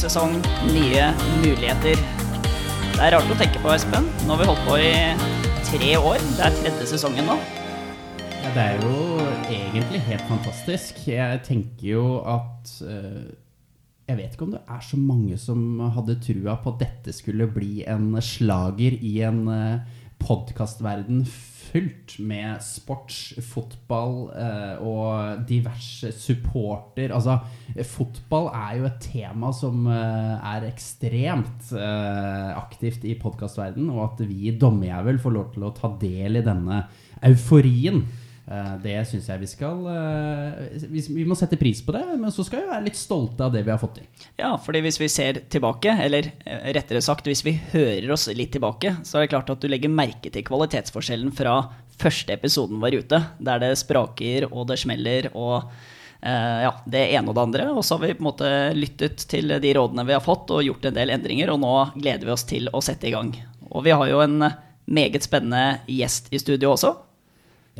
Sesong, nye muligheter. Det er rart å tenke på, Espen. Nå har vi holdt på i tre år. Det er tredje sesongen nå. Ja, det er jo egentlig helt fantastisk. Jeg tenker jo at eh, Jeg vet ikke om det er så mange som hadde trua på at dette skulle bli en slager i en uh, podkastverden fullt med sports, fotball eh, og diverse supporter. Altså, fotball er jo et tema som eh, er ekstremt eh, aktivt i podkastverdenen, og at vi i Dommejævel får lov til å ta del i denne euforien. Eh, det syns jeg vi skal eh, vi, må sette pris på det, men så skal vi være litt stolte av det vi har fått til. Ja, fordi hvis vi ser tilbake, eller eh, rettere sagt hvis vi hører oss litt tilbake, så er det klart at du legger merke til kvalitetsforskjellen fra første episoden var ute, der det spraker og det smeller og ja, det ene og det andre. Og så har vi på en måte lyttet til de rådene vi har fått og gjort en del endringer, og nå gleder vi oss til å sette i gang. Og vi har jo en meget spennende gjest i studio også.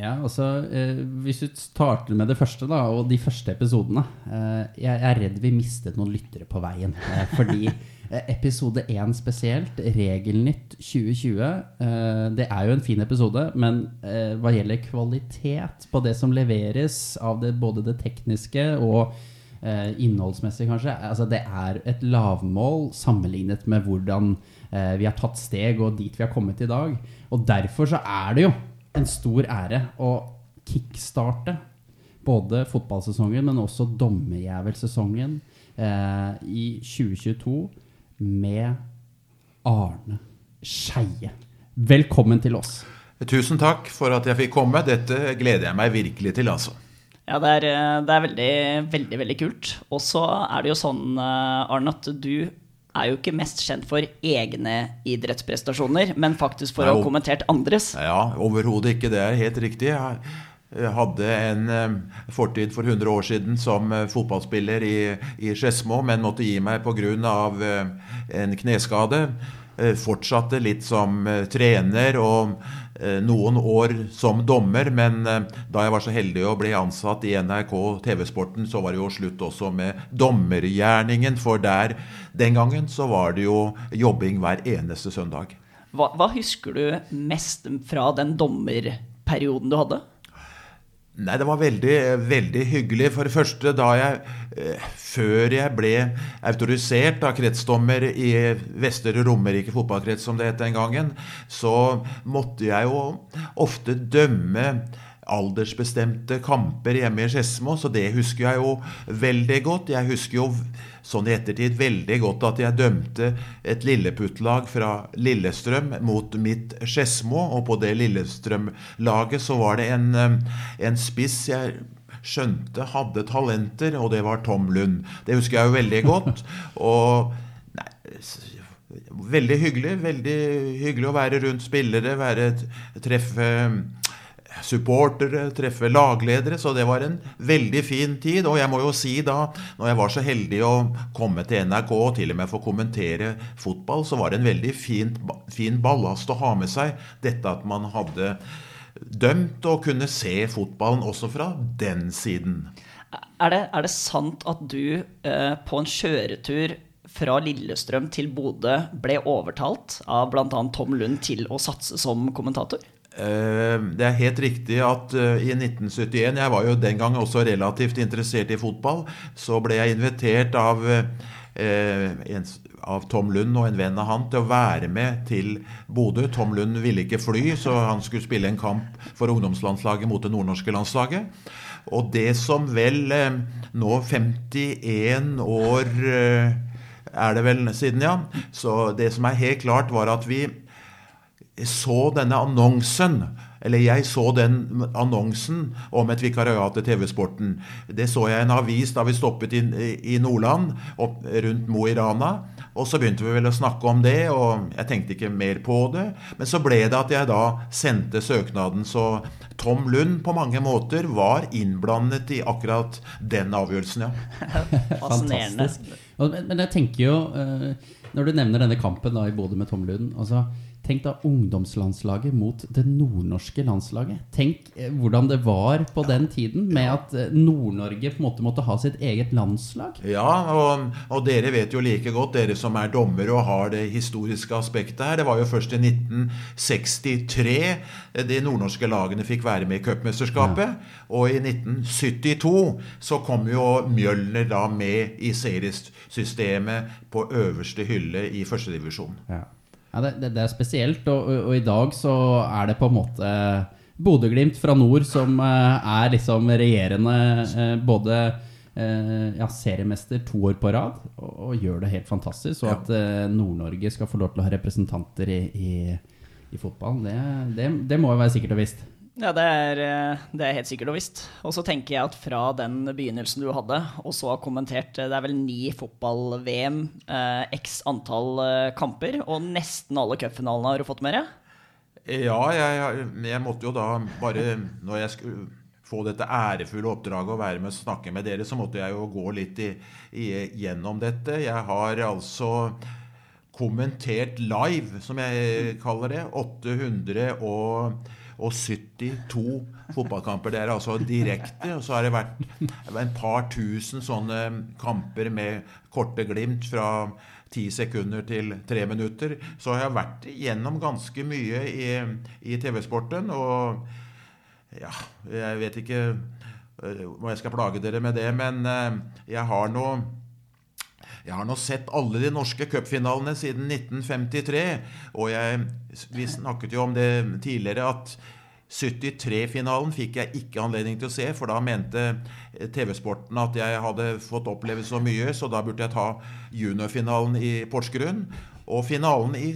Ja, altså eh, Hvis du starter med det første, da, og de første episodene eh, jeg, er redd vi mistet noen lyttere på veien. Eh, fordi eh, episode én spesielt, Regelnytt 2020, eh, det er jo en fin episode, men eh, hva gjelder kvalitet på det som leveres av det, både det tekniske og innholdsmessig, kanskje, altså det er et lavmål sammenlignet med hvordan vi har tatt steg og dit vi har kommet i dag. Og derfor så er det jo en stor ære å kickstarte både fotballsesongen, men også dommerjævelsesongen eh, i 2022 med Arne Skeie. Velkommen til oss. Tusen takk for at jeg fikk komme. Dette gleder jeg meg virkelig til, altså. Ja, det er, eh, det er veldig, veldig, veldig kult. Og så er det jo sånn, eh, Arne, at du er jo ikke mest kjent for egne idrettsprestasjoner, men faktisk for Nei, å ha kommentert andres. Ja, overhodet ikke. Det er helt riktig. Jeg hadde en eh, fortid for 100 år siden som eh, fotballspiller i, i Skedsmo, men måtte gi meg pga. Uh, en kneskade. Fortsatte litt som trener og Eh, noen år som dommer, men eh, da jeg var så heldig å bli ansatt i NRK TV-sporten, så var det jo slutt også med dommergjerningen. For der, den gangen, så var det jo jobbing hver eneste søndag. Hva, hva husker du mest fra den dommerperioden du hadde? Nei, det var veldig, veldig hyggelig. For det første, da jeg eh, Før jeg ble autorisert av kretsdommer i Vestre Romerike fotballkrets, som det het den gangen, så måtte jeg jo ofte dømme aldersbestemte kamper hjemme i Skedsmo, så det husker jeg jo veldig godt. Jeg husker jo sånn i ettertid veldig godt at jeg dømte et Lilleputt-lag fra Lillestrøm mot mitt Skedsmo, og på det Lillestrøm-laget så var det en, eh, en spiss jeg skjønte hadde talenter, og det var Tom Lund. Det husker jeg jo veldig godt. Og nei, veldig hyggelig. Veldig hyggelig å være rundt spillere, være, treffe supportere, treffe lagledere. Så det var en veldig fin tid. Og jeg må jo si da, når jeg var så heldig å komme til NRK og til og med få kommentere fotball, så var det en veldig fin, fin ballast å ha med seg. Dette at man hadde dømt og kunne se fotballen også fra den siden. Er det, er det sant at du eh, på en kjøretur fra Lillestrøm til Bodø ble overtalt av bl.a. Tom Lund til å satse som kommentator? Eh, det er helt riktig at eh, i 1971, jeg var jo den gang også relativt interessert i fotball, så ble jeg invitert av, eh, av Tom Lund og en venn av han til å være med til Bodø. Tom Lund ville ikke fly, så han skulle spille en kamp for ungdomslandslaget mot det nordnorske landslaget. Og det som vel nå 51 år er det vel siden, ja. Så det som er helt klart, var at vi så denne annonsen eller jeg så den annonsen om et vikariat til TV-sporten. Det så jeg i en avis da vi stoppet inn i Nordland, opp rundt Mo i Rana. Og så begynte vi vel å snakke om det, og jeg tenkte ikke mer på det. Men så ble det at jeg da sendte søknaden. Så Tom Lund på mange måter var innblandet i akkurat den avgjørelsen, ja. Fascinerende. Men jeg tenker jo, eh, når du nevner denne kampen da i Bodø med Tom Lund altså Tenk da ungdomslandslaget mot det nordnorske landslaget. Tenk eh, hvordan det var på den tiden, med at eh, Nord-Norge på en måte måtte ha sitt eget landslag. Ja, og, og dere vet jo like godt, dere som er dommere og har det historiske aspektet her. Det var jo først i 1963 de nordnorske lagene fikk være med i cupmesterskapet. Og i 1972 så kom jo Mjølner da med i seriesystemet på øverste hylle i førstedivisjon. Ja. Ja, det, det, det, er spesielt, og, og, og, i dag så er det på en måte Bodø-Glimt fra nord som uh, er liksom regjerende uh, både uh, ja, seriemester to år på rad, og, og, gjør det helt fantastisk. Og at Nord-Norge skal få lov til å ha representanter i, i, i fotballen, det, det, må jo være sikkert og visst. Ja, det er, eh, det er, helt sikkert og visst. Og så tenker jeg at fra den begynnelsen du hadde, og så har kommentert eh, Det er vel ni fotball-VM, eh, x antall eh, kamper, og nesten alle cupfinalene har du fått med deg? Ja, jeg, jeg, måtte jo da bare Når jeg skulle få dette ærefulle oppdraget å være med og snakke med dere, så måtte jeg jo gå litt i, i, gjennom dette. Jeg har altså kommentert live, som jeg kaller det. 800 og og 72 fotballkamper. Det er altså direkte. Og så har det vært en par tusen sånne kamper med korte glimt fra ti sekunder til tre minutter. Så jeg har vært gjennom ganske mye i, i TV-sporten. Og ja, jeg vet ikke hva om jeg skal plage dere med det, men eh, jeg har nå jeg har nå sett alle de norske cupfinalene siden 1953. Og jeg, vi snakket jo om det tidligere at 73-finalen fikk jeg ikke anledning til å se, for da mente TV-sporten at jeg hadde fått oppleve så mye, så da burde jeg ta juniorfinalen i Porsgrunn. Og finalen i,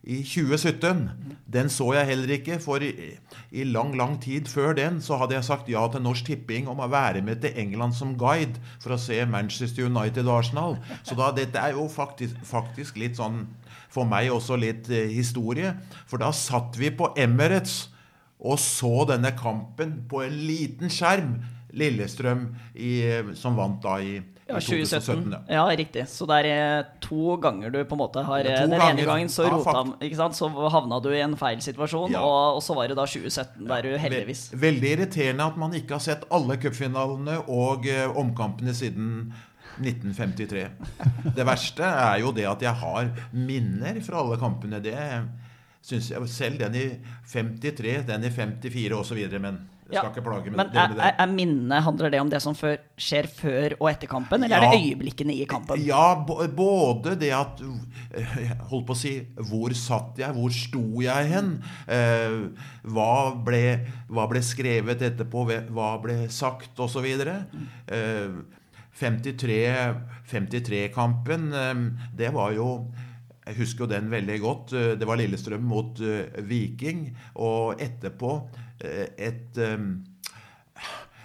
i 2017, den så jeg heller ikke, for i, i, lang, lang tid før den så hadde jeg sagt ja til Norsk Tipping om å være med til England som guide for å se Manchester United og Arsenal. Så da, dette er jo faktisk, faktisk litt sånn for meg også litt eh, historie. For da satt vi på Emirates og så denne kampen på en liten skjerm. Lillestrøm i, som vant da i, ja, 2017. 2017 ja. riktig. Så det er to ganger du på en måte har Den ganger. ene gangen så, rota, ja, så havna du i en feil situasjon, ja. og, og, så var det da 2017 der du heldigvis Veldig irriterende at man ikke har sett alle cupfinalene og uh, omkampene siden 1953. Det verste er jo det at jeg har minner fra alle kampene. Det Synes jeg, selv den i 53, den i 54 osv. Men jeg skal ja, ikke plage med men det. det. er, er minnet, handler det om det som før, skjer før og etter kampen, eller ja, er det øyeblikkene i kampen? Ja, både det at Holdt på å si Hvor satt jeg? Hvor sto jeg hen? Eh, hva, ble, hva ble skrevet etterpå? Hva ble sagt? Og så videre. Eh, 53-kampen, 53 eh, det var jo jeg husker jo den veldig godt. Eh, det var Lillestrøm mot eh, Viking. Og etterpå eh, et,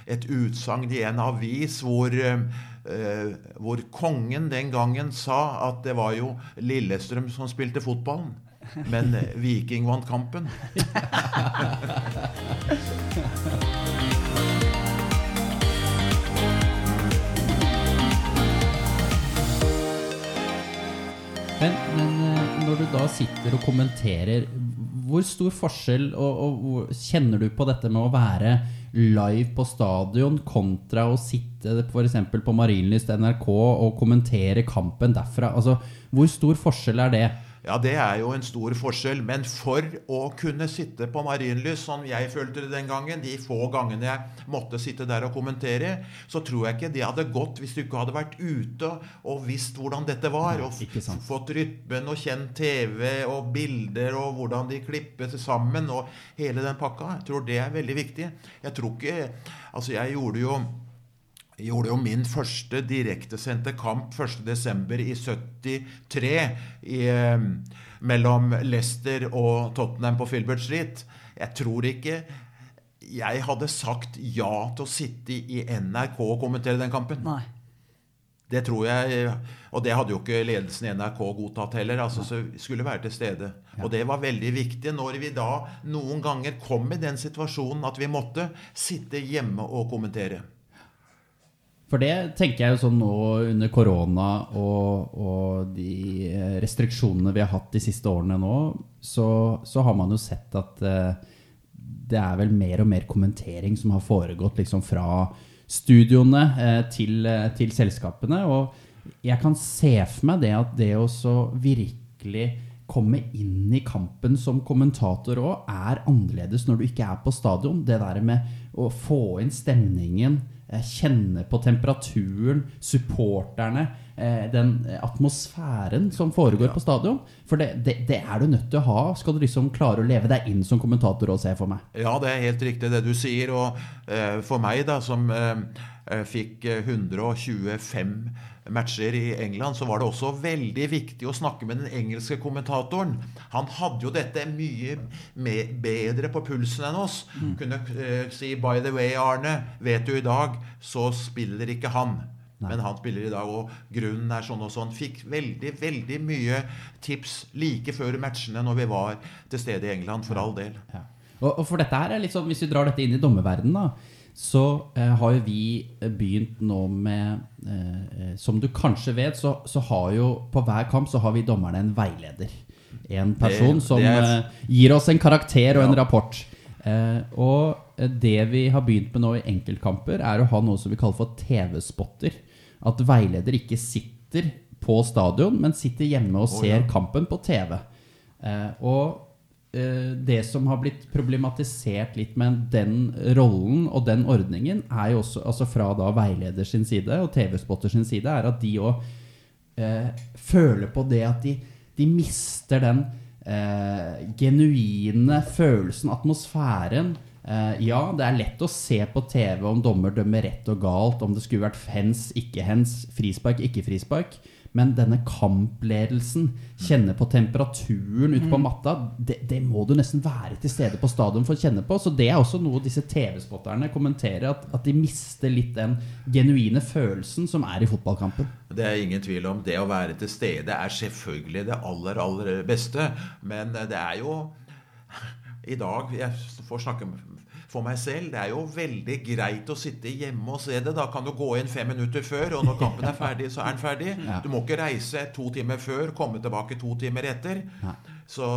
et utsagn i en avis hvor, hvor kongen den gangen sa at det var jo Lillestrøm som spilte fotballen. Men Viking vant kampen. Men, men, eh, når du da sitter og kommenterer, hvor stor forskjell og, og, kjenner du på dette med å være live på stadion kontra å sitte f.eks. på Marienlyst NRK og kommentere kampen derfra? Altså, hvor stor forskjell er det? Ja, det er jo en stor forskjell. Men for å kunne sitte på Marienlyst, som jeg følte det den gangen, de få gangene jeg måtte sitte der og kommentere, så tror jeg ikke det hadde gått hvis du ikke hadde vært ute og visst hvordan dette var. Og fått rytmen og kjent TV og bilder og hvordan de klippet sammen og hele den pakka. Jeg tror det er veldig viktig. Jeg tror ikke Altså, jeg gjorde jo jeg gjorde jo min første direktesendte kamp 1.12. i 73 i, eh, mellom Leicester og Tottenham på Filbert Street. Jeg tror ikke jeg hadde sagt ja til å sitte i NRK og kommentere den kampen. Nei. Det tror jeg, Og det hadde jo ikke ledelsen i NRK godtatt heller. altså så skulle være til stede. Og det var veldig viktig når vi da noen ganger kom i den situasjonen at vi måtte sitte hjemme og kommentere. For det tenker jeg jo sånn nå under korona og, og de eh, restriksjonene vi har hatt de siste årene nå, så, så har man jo sett at eh, det er vel mer og mer kommentering som har foregått liksom fra studioene eh, til, eh, til selskapene. Og jeg kan se for meg det at det å så virkelig komme inn i kampen som kommentator òg, er annerledes når du ikke er på stadion. Det der med å få inn stemningen, kjenne på temperaturen, supporterne, den atmosfæren som foregår på stadion. For det, det, det er du nødt til å ha skal du liksom klare å leve deg inn som kommentator òg, ser for meg. Ja, det er helt riktig det du sier. Og eh, for meg, da, som eh, eh fikk 125 matcher i England, så var det også veldig viktig å snakke med den engelske kommentatoren. Han hadde jo dette mye bedre på pulsen enn oss. Mm. Kunne uh, si 'By the way, Arne, vet du i dag, så spiller ikke han'. Nei. Men han spiller i dag, og grunnen er sånn og sånn. Fikk veldig veldig mye tips like før matchene når vi var til stede i England, for all del. Ja. Og, og, for dette her er sånn, Hvis vi drar dette inn i dommerverdenen, da så eh, har jo vi begynt nå med eh, eh, Som du kanskje vet, så, så, har jo på hver kamp så har vi dommerne en veileder. En person det, som det er... eh, gir oss en karakter og ja. en rapport. Eh, og eh, det vi har begynt med nå i enkeltkamper, er å ha noe som vi kaller for TV-spotter. At veileder ikke sitter på stadion, men sitter hjemme og ser oh, ja. kampen på TV. og Eh, det som har blitt problematisert litt med den rollen og den ordningen, er jo også altså fra da veileder sin side og TV-spotter sin side, er at de òg eh, føler på det at de, de mister den eh, genuine følelsen, atmosfæren. Eh, ja, det er lett å se på TV om dommer dømmer rett og galt, om det skulle vært hens, ikke hens, frispark, ikke frispark. Men denne kampledelsen, kjenne på temperaturen ute på mm. matta, det, det, må du nesten være til stede på stadion for å kjenne på. Så det er også noe disse TV-spotterne kommenterer, at, at, de mister litt den genuine følelsen som er i fotballkampen. Det er ingen tvil om. Det å være til stede er selvfølgelig det aller, aller beste. Men det er jo i dag Jeg får snakke for meg selv. Det er jo veldig greit å sitte hjemme og se det. Da kan du gå inn fem minutter før, og når kampen er ferdig, så er den ferdig. Du må ikke reise to timer før, komme tilbake to timer etter. Så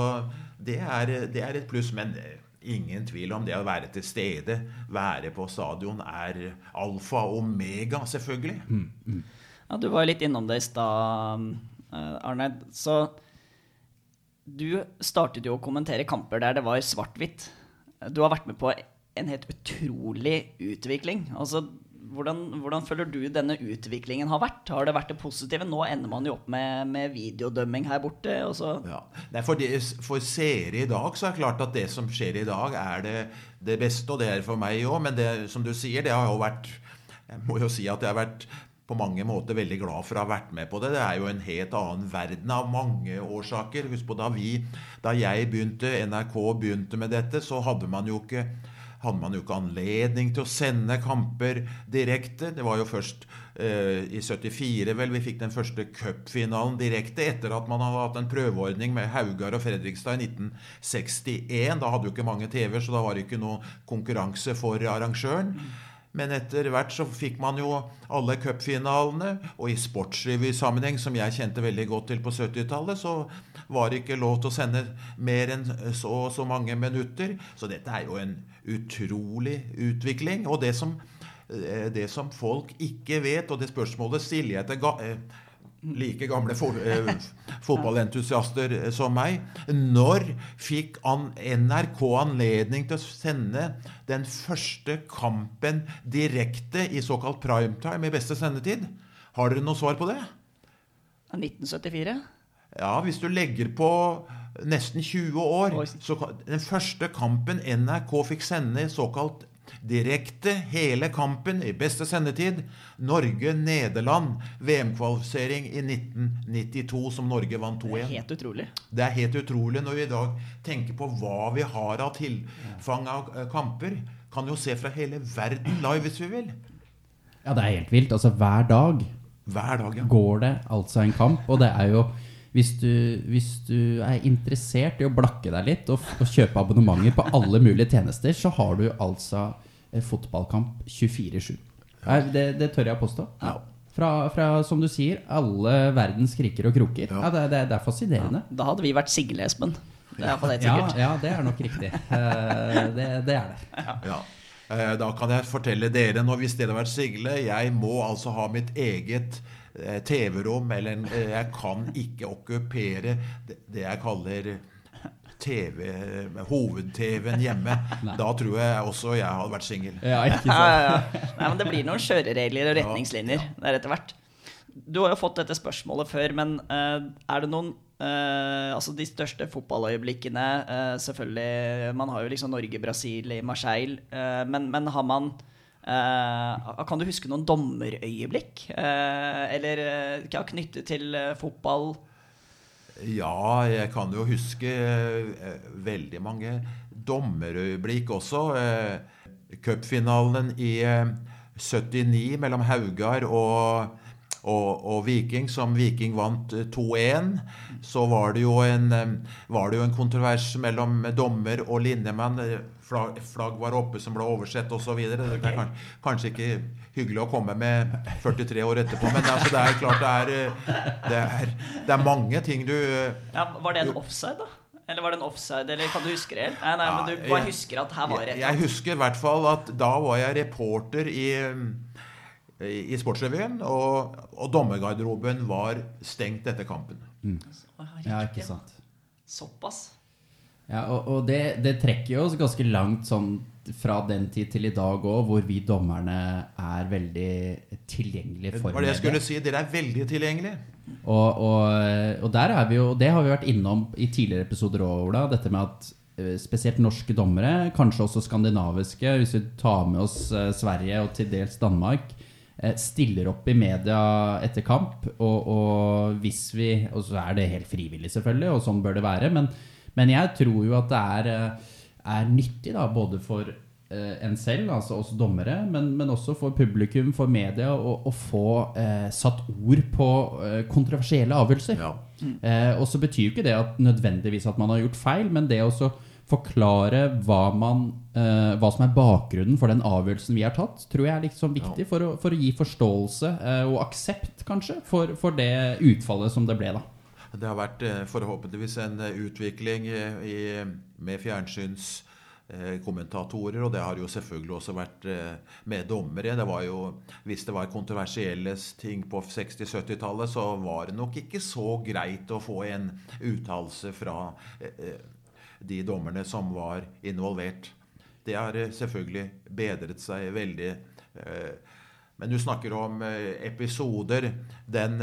det er, det er et pluss. Men ingen tvil om det å være til stede, være på stadion, er alfa og omega, selvfølgelig. Mm, mm. Ja, du var jo litt innom det i stad, eh, Arne. Så du startet jo å kommentere kamper der det var svart-hvitt. Du har vært med på en helt utrolig utvikling. Altså, hvordan, hvordan, føler du denne utviklingen har vært? Har det vært det positive? Nå ender man jo opp med, med videodømming her borte. Ja. Nei, for, det, for seere i dag så er det klart at det som skjer i dag, er det, det beste, og det er for meg òg. Men det, som du sier, det har jo vært Jeg må jo si at jeg har vært på mange måter veldig glad for å ha vært med på det. Det er jo en helt annen verden av mange årsaker. Husk på da vi, da jeg begynte, NRK begynte med dette, så hadde man jo ikke hadde man jo ikke anledning til å sende kamper direkte. Det var jo først eh, i 74 vel vi fikk den første cupfinalen direkte, etter at man hadde hatt en prøveordning med Haugar og Fredrikstad i 1961. Da hadde jo ikke mange TV-er, så da var det ikke noe konkurranse for arrangøren. Men etter hvert så fikk man jo alle cupfinalene. Og i sportsrevysammenheng, som jeg kjente veldig godt til på 70-tallet, så var det ikke lov til å sende mer enn så og så mange minutter. Så dette er jo en utrolig utvikling. Og det som, eh, det som folk ikke vet, og det spørsmålet stiller jeg til ga eh, like gamle fo eh, fotballentusiaster som meg. Når fikk NRK anledning til å sende den første kampen direkte i såkalt primetime i beste sendetid? Har dere noe svar på det? 1974? Ja, hvis du legger på nesten 20 år så Den første kampen NRK fikk sende såkalt direkte hele kampen i beste sendetid. Norge-Nederland. VM-kvalifisering i 1992, som Norge vant 2-1. Det er helt utrolig. Det er helt utrolig når vi i dag tenker på hva vi har av tilfang av eh, kamper. Kan jo se fra hele verden live, hvis vi vil. Ja, det er helt vilt. Altså hver dag, hver dag ja. går det altså en kamp. Og det er jo hvis du, hvis du, er interessert i å blakke deg litt og, og, kjøpe abonnementer på alle mulige tjenester, så har du altså fotballkamp 24-7. Det, det tør jeg å påstå. Fra, fra, som du sier, alle verdens kriker og kroker. Ja. det, det, det, er fascinerende. Da hadde vi vært Sigle, Espen. Det er det, sikkert. Ja, ja, det er nok riktig. Eh, det, det er det. Ja. Eh, da kan jeg fortelle dere nå, hvis dere har vært Sigle Jeg må altså ha mitt eget eh, TV-rom, eller jeg kan ikke okkupere det jeg kaller TV, hoved-TV-en hjemme. Da tror jeg også jeg hadde vært singel. Ja. Ja, ja, Nei, men det blir noen kjøreregler og retningslinjer der etter hvert. Du har jo fått dette spørsmålet før, men uh, er det noen uh, Altså de største fotballøyeblikkene uh, Selvfølgelig Man har jo liksom Norge, Brasil i Marseille, men, men, har man Kan du huske noen dommerøyeblikk? eller ja, knyttet til fotball? Ja, jeg kan jo huske eh, veldig mange dommerøyeblikk også. Eh, Cupfinalen i eh, 79 mellom Haugar og, og, og, Viking, som Viking vant 2-1. Så var det, en, eh, var det jo en kontrovers mellom dommer og linjemann. Flagg, flagg var oppe som ble oversett osv. Det er kanskje ikke hyggelig å komme med 43 år etterpå. Men altså, det er klart det er, eh, det er, det er mange ting du eh, ja, Var det en offside, da? Eller var det en offside, eller kan du huske det helt? Nei, nei, men du bare husker at her var rett. Jeg, jeg husker i hvert fall at da var jeg reporter i, i Sportsrevyen, og, og dommergarderoben var stengt etter kampen. Mm. Ja, ikke sant. Såpass. Ja, og, og det, det, trekker jo oss ganske langt sånn fra den tid til i dag òg, hvor vi dommerne er veldig tilgjengelige for media. Det jeg skulle si, Dere er veldig tilgjengelige. Og, og, og, der er vi jo, det har vi vært innom i tidligere episoder òg, Ola. Dette med at eh, spesielt norske dommere, kanskje også skandinaviske, hvis vi tar med oss eh, Sverige og til dels Danmark, eh, stiller opp i media etter kamp. Og, og hvis vi Og så er det helt frivillig, selvfølgelig, og sånn bør det være. men men jeg tror jo at det er, eh, er nyttig da, både for eh, en selv, altså oss dommere, men, men, også for publikum, for media, å, få eh, satt ord på eh, kontroversielle avgjørelser. Ja. Mm. Eh, og så betyr jo ikke det at nødvendigvis at man har gjort feil, men det å forklare hva, man, eh, hva, som er bakgrunnen for den avgjørelsen vi har tatt, tror jeg er liksom viktig ja. for, å, for, å, gi forståelse og aksept, kanskje, for, for det utfallet som det ble. da. Det har vært eh, forhåpentligvis en eh, utvikling i, med fjernsynskommentatorer, og det har jo selvfølgelig også vært eh, med dommere. Det var jo, hvis det var kontroversielle ting på 60-70-tallet, så var det nok ikke så greit å få en uttalelse fra de dommerne som var involvert. Det har selvfølgelig bedret seg veldig. Men du snakker om episoder. Den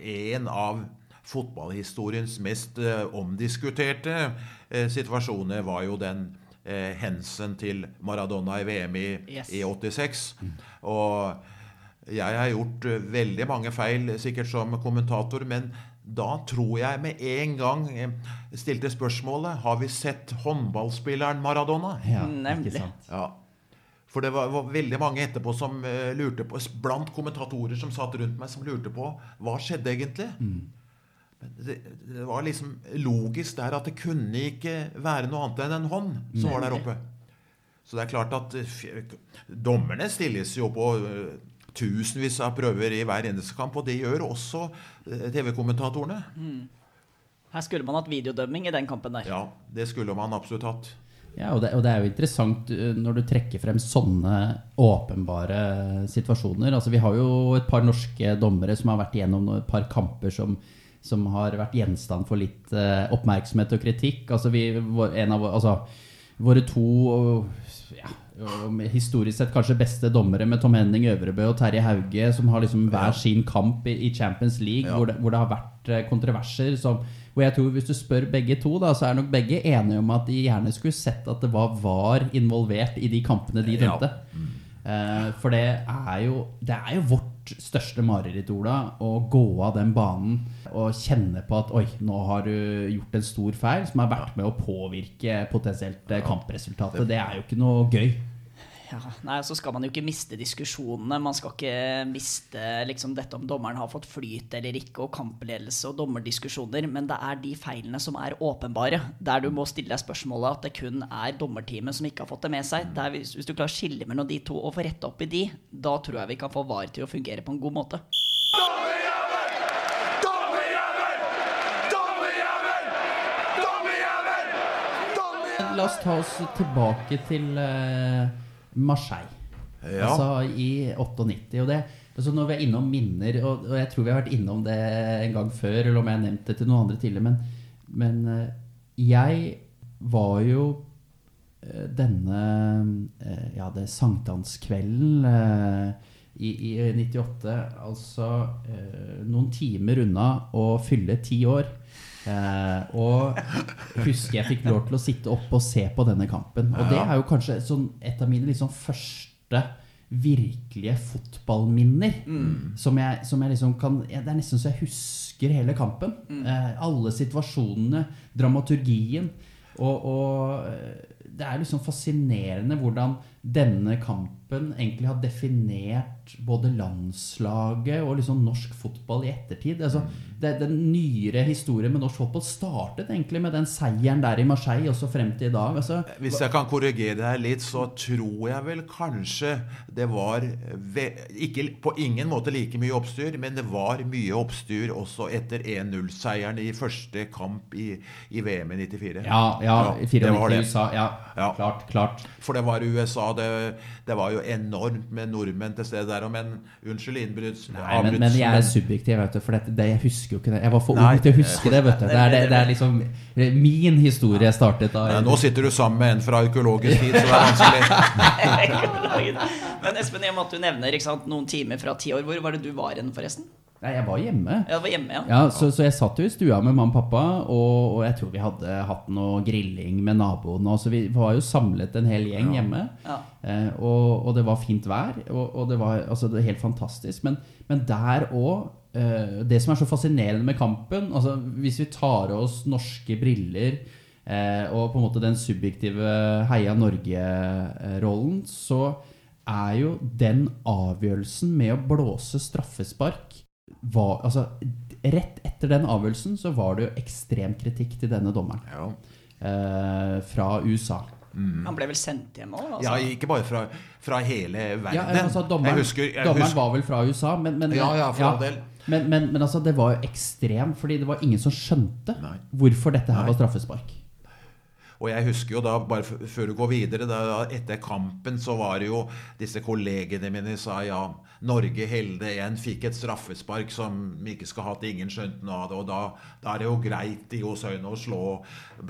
en av fotballhistoriens mest eh, omdiskuterte eh, situasjoner var jo den eh, hendelsen til Maradona i VM i, yes. i 86. Og jeg har gjort veldig mange feil, sikkert som kommentator, men da tror jeg med en gang stilte spørsmålet Har vi sett håndballspilleren Maradona? Ja, Nemlig. Ja. For det var, var, veldig mange etterpå som uh, lurte på Blant kommentatorer som satt rundt meg, som lurte på hva skjedde egentlig. Mm. Det, det, var liksom logisk der at det kunne ikke være noe annet enn en hånd som var der oppe. Så det er klart at uh, dommerne stilles jo på uh, tusenvis av prøver i hver eneste kamp, og det gjør også TV-kommentatorene. Mm. Her skulle man hatt videodømming i den kampen der. Ja, det skulle man absolutt hatt. Ja, og det, og det, er jo interessant uh, når du trekker frem sånne åpenbare situasjoner. Altså, vi har jo et par norske dommere som har vært igjennom et par kamper som, som har vært gjenstand for litt uh, oppmerksomhet og kritikk. Altså, vi, av, altså, våre to ja, historisk sett kanskje beste dommere med Tom Henning Øvrebø og Terje Hauge, som har liksom hver sin kamp i, i Champions League, hvor, det, hvor, det, har vært uh, kontroverser som hvor jeg tror Hvis du spør begge to, da, så er nok begge enige om at de gjerne skulle sett at det var VAR involvert i de kampene de dømte. Ja. Uh, for det er, jo, det er jo vårt største mareritt, Ola, å gå av den banen og kjenne på at oi, nå har du gjort en stor feil som har vært med å påvirke potensielt kampresultatet. Det er jo ikke noe gøy. Ja, nei, så skal man jo ikke miste diskusjonene. Man skal ikke miste liksom, dette om dommeren har fått flyt eller ikke, og kampledelse og dommerdiskusjoner. Men det er de feilene som er åpenbare, der du må stille deg spørsmålet at det kun er dommerteamet som ikke har fått det med seg. Der, hvis, hvis du klarer å skille mellom de to og få retta opp i de, da tror jeg vi kan få VAR til å fungere på en god måte. La oss ta oss tilbake til eh, Marseille. Ja. Altså i 98. Og det, altså når vi er innom minner, og, og jeg tror vi har vært innom det en gang før, eller om jeg har nevnt det til noen andre tidligere, men, men eh, jeg var jo eh, denne eh, Ja, det sankthanskvelden i, i 98, altså noen timer unna å fylle ti år. Eh, og husker jeg fikk lov til å sitte oppe og se på denne kampen. Og det er jo kanskje sånn et av mine liksom første virkelige fotballminner. Som, jeg, som jeg liksom kan Det er nesten så jeg husker hele kampen. Eh, alle situasjonene, dramaturgien. Og, og eh, det er liksom fascinerende hvordan denne kampen egentlig har definert både landslaget og liksom norsk fotball i ettertid. Altså, det, den nyere historien med norsk fotball startet egentlig med den seieren der i Marseille, også frem til i dag. Altså, Hvis jeg kan korrigere deg litt, så tror jeg vel kanskje det var ikke på ingen måte like mye oppstyr, men det var mye oppstyr også etter 1-0-seieren i første kamp i, i VM i 94. ja, ja, ja 94 i. USA. Ja, Ja. klart, klart. For det var USA. Det, det var jo enormt med nordmenn til stede der. Men unnskyld innbrytelsen. Nei, men, men jeg er subjektiv, vet du, for dette, det, jeg husker jo ikke det. Jeg var for Nei. ung til å huske det, vet du. Det er, det, det er liksom Min historie startet da. Nei, Nå sitter du sammen med en fra arkeologisk tid, så det er vanskelig. Men Espen, i og med at du nevner sant, noen timer fra ti år, hvor var det du var hen, forresten? Nei, jeg var hjemme. Ja, var hjemme, ja. Ja, så, så jeg satt jo i stua med mamma og pappa, og, og jeg tror vi hadde hatt noe grilling med naboene. og Så vi var jo samlet en hel gjeng hjemme. Ja. Eh, og, og det var fint vær, og, og det var altså, det helt fantastisk. Men, men der òg eh, Det som er så fascinerende med kampen altså Hvis vi tar av oss norske briller eh, og på en måte den subjektive Heia Norge-rollen, så er jo den avgjørelsen med å blåse straffespark var, altså, Rett etter den avgjørelsen så var det jo ekstrem kritikk til denne dommeren Ja. eh, fra USA. Han ble vel sendt hjem òg? Ja, Altså. ikke bare fra, fra hele verden. Ja, altså, dommeren, jeg husker, jeg dommeren husker var vel fra USA, men, men, Ja, ja, for all del. Men, men, men altså, det var jo ekstremt, fordi det var ingen som skjønte Nei. hvorfor dette her Nei. var straffespark. Og jeg husker jo da, bare før du går videre, da, etter kampen så var det jo disse kollegene mine sa ja, Norge helde igjen, fikk et straffespark som vi ikke skal ha til ingen skjønte noe av det. Og da, da er det jo greit i Osøyne å slå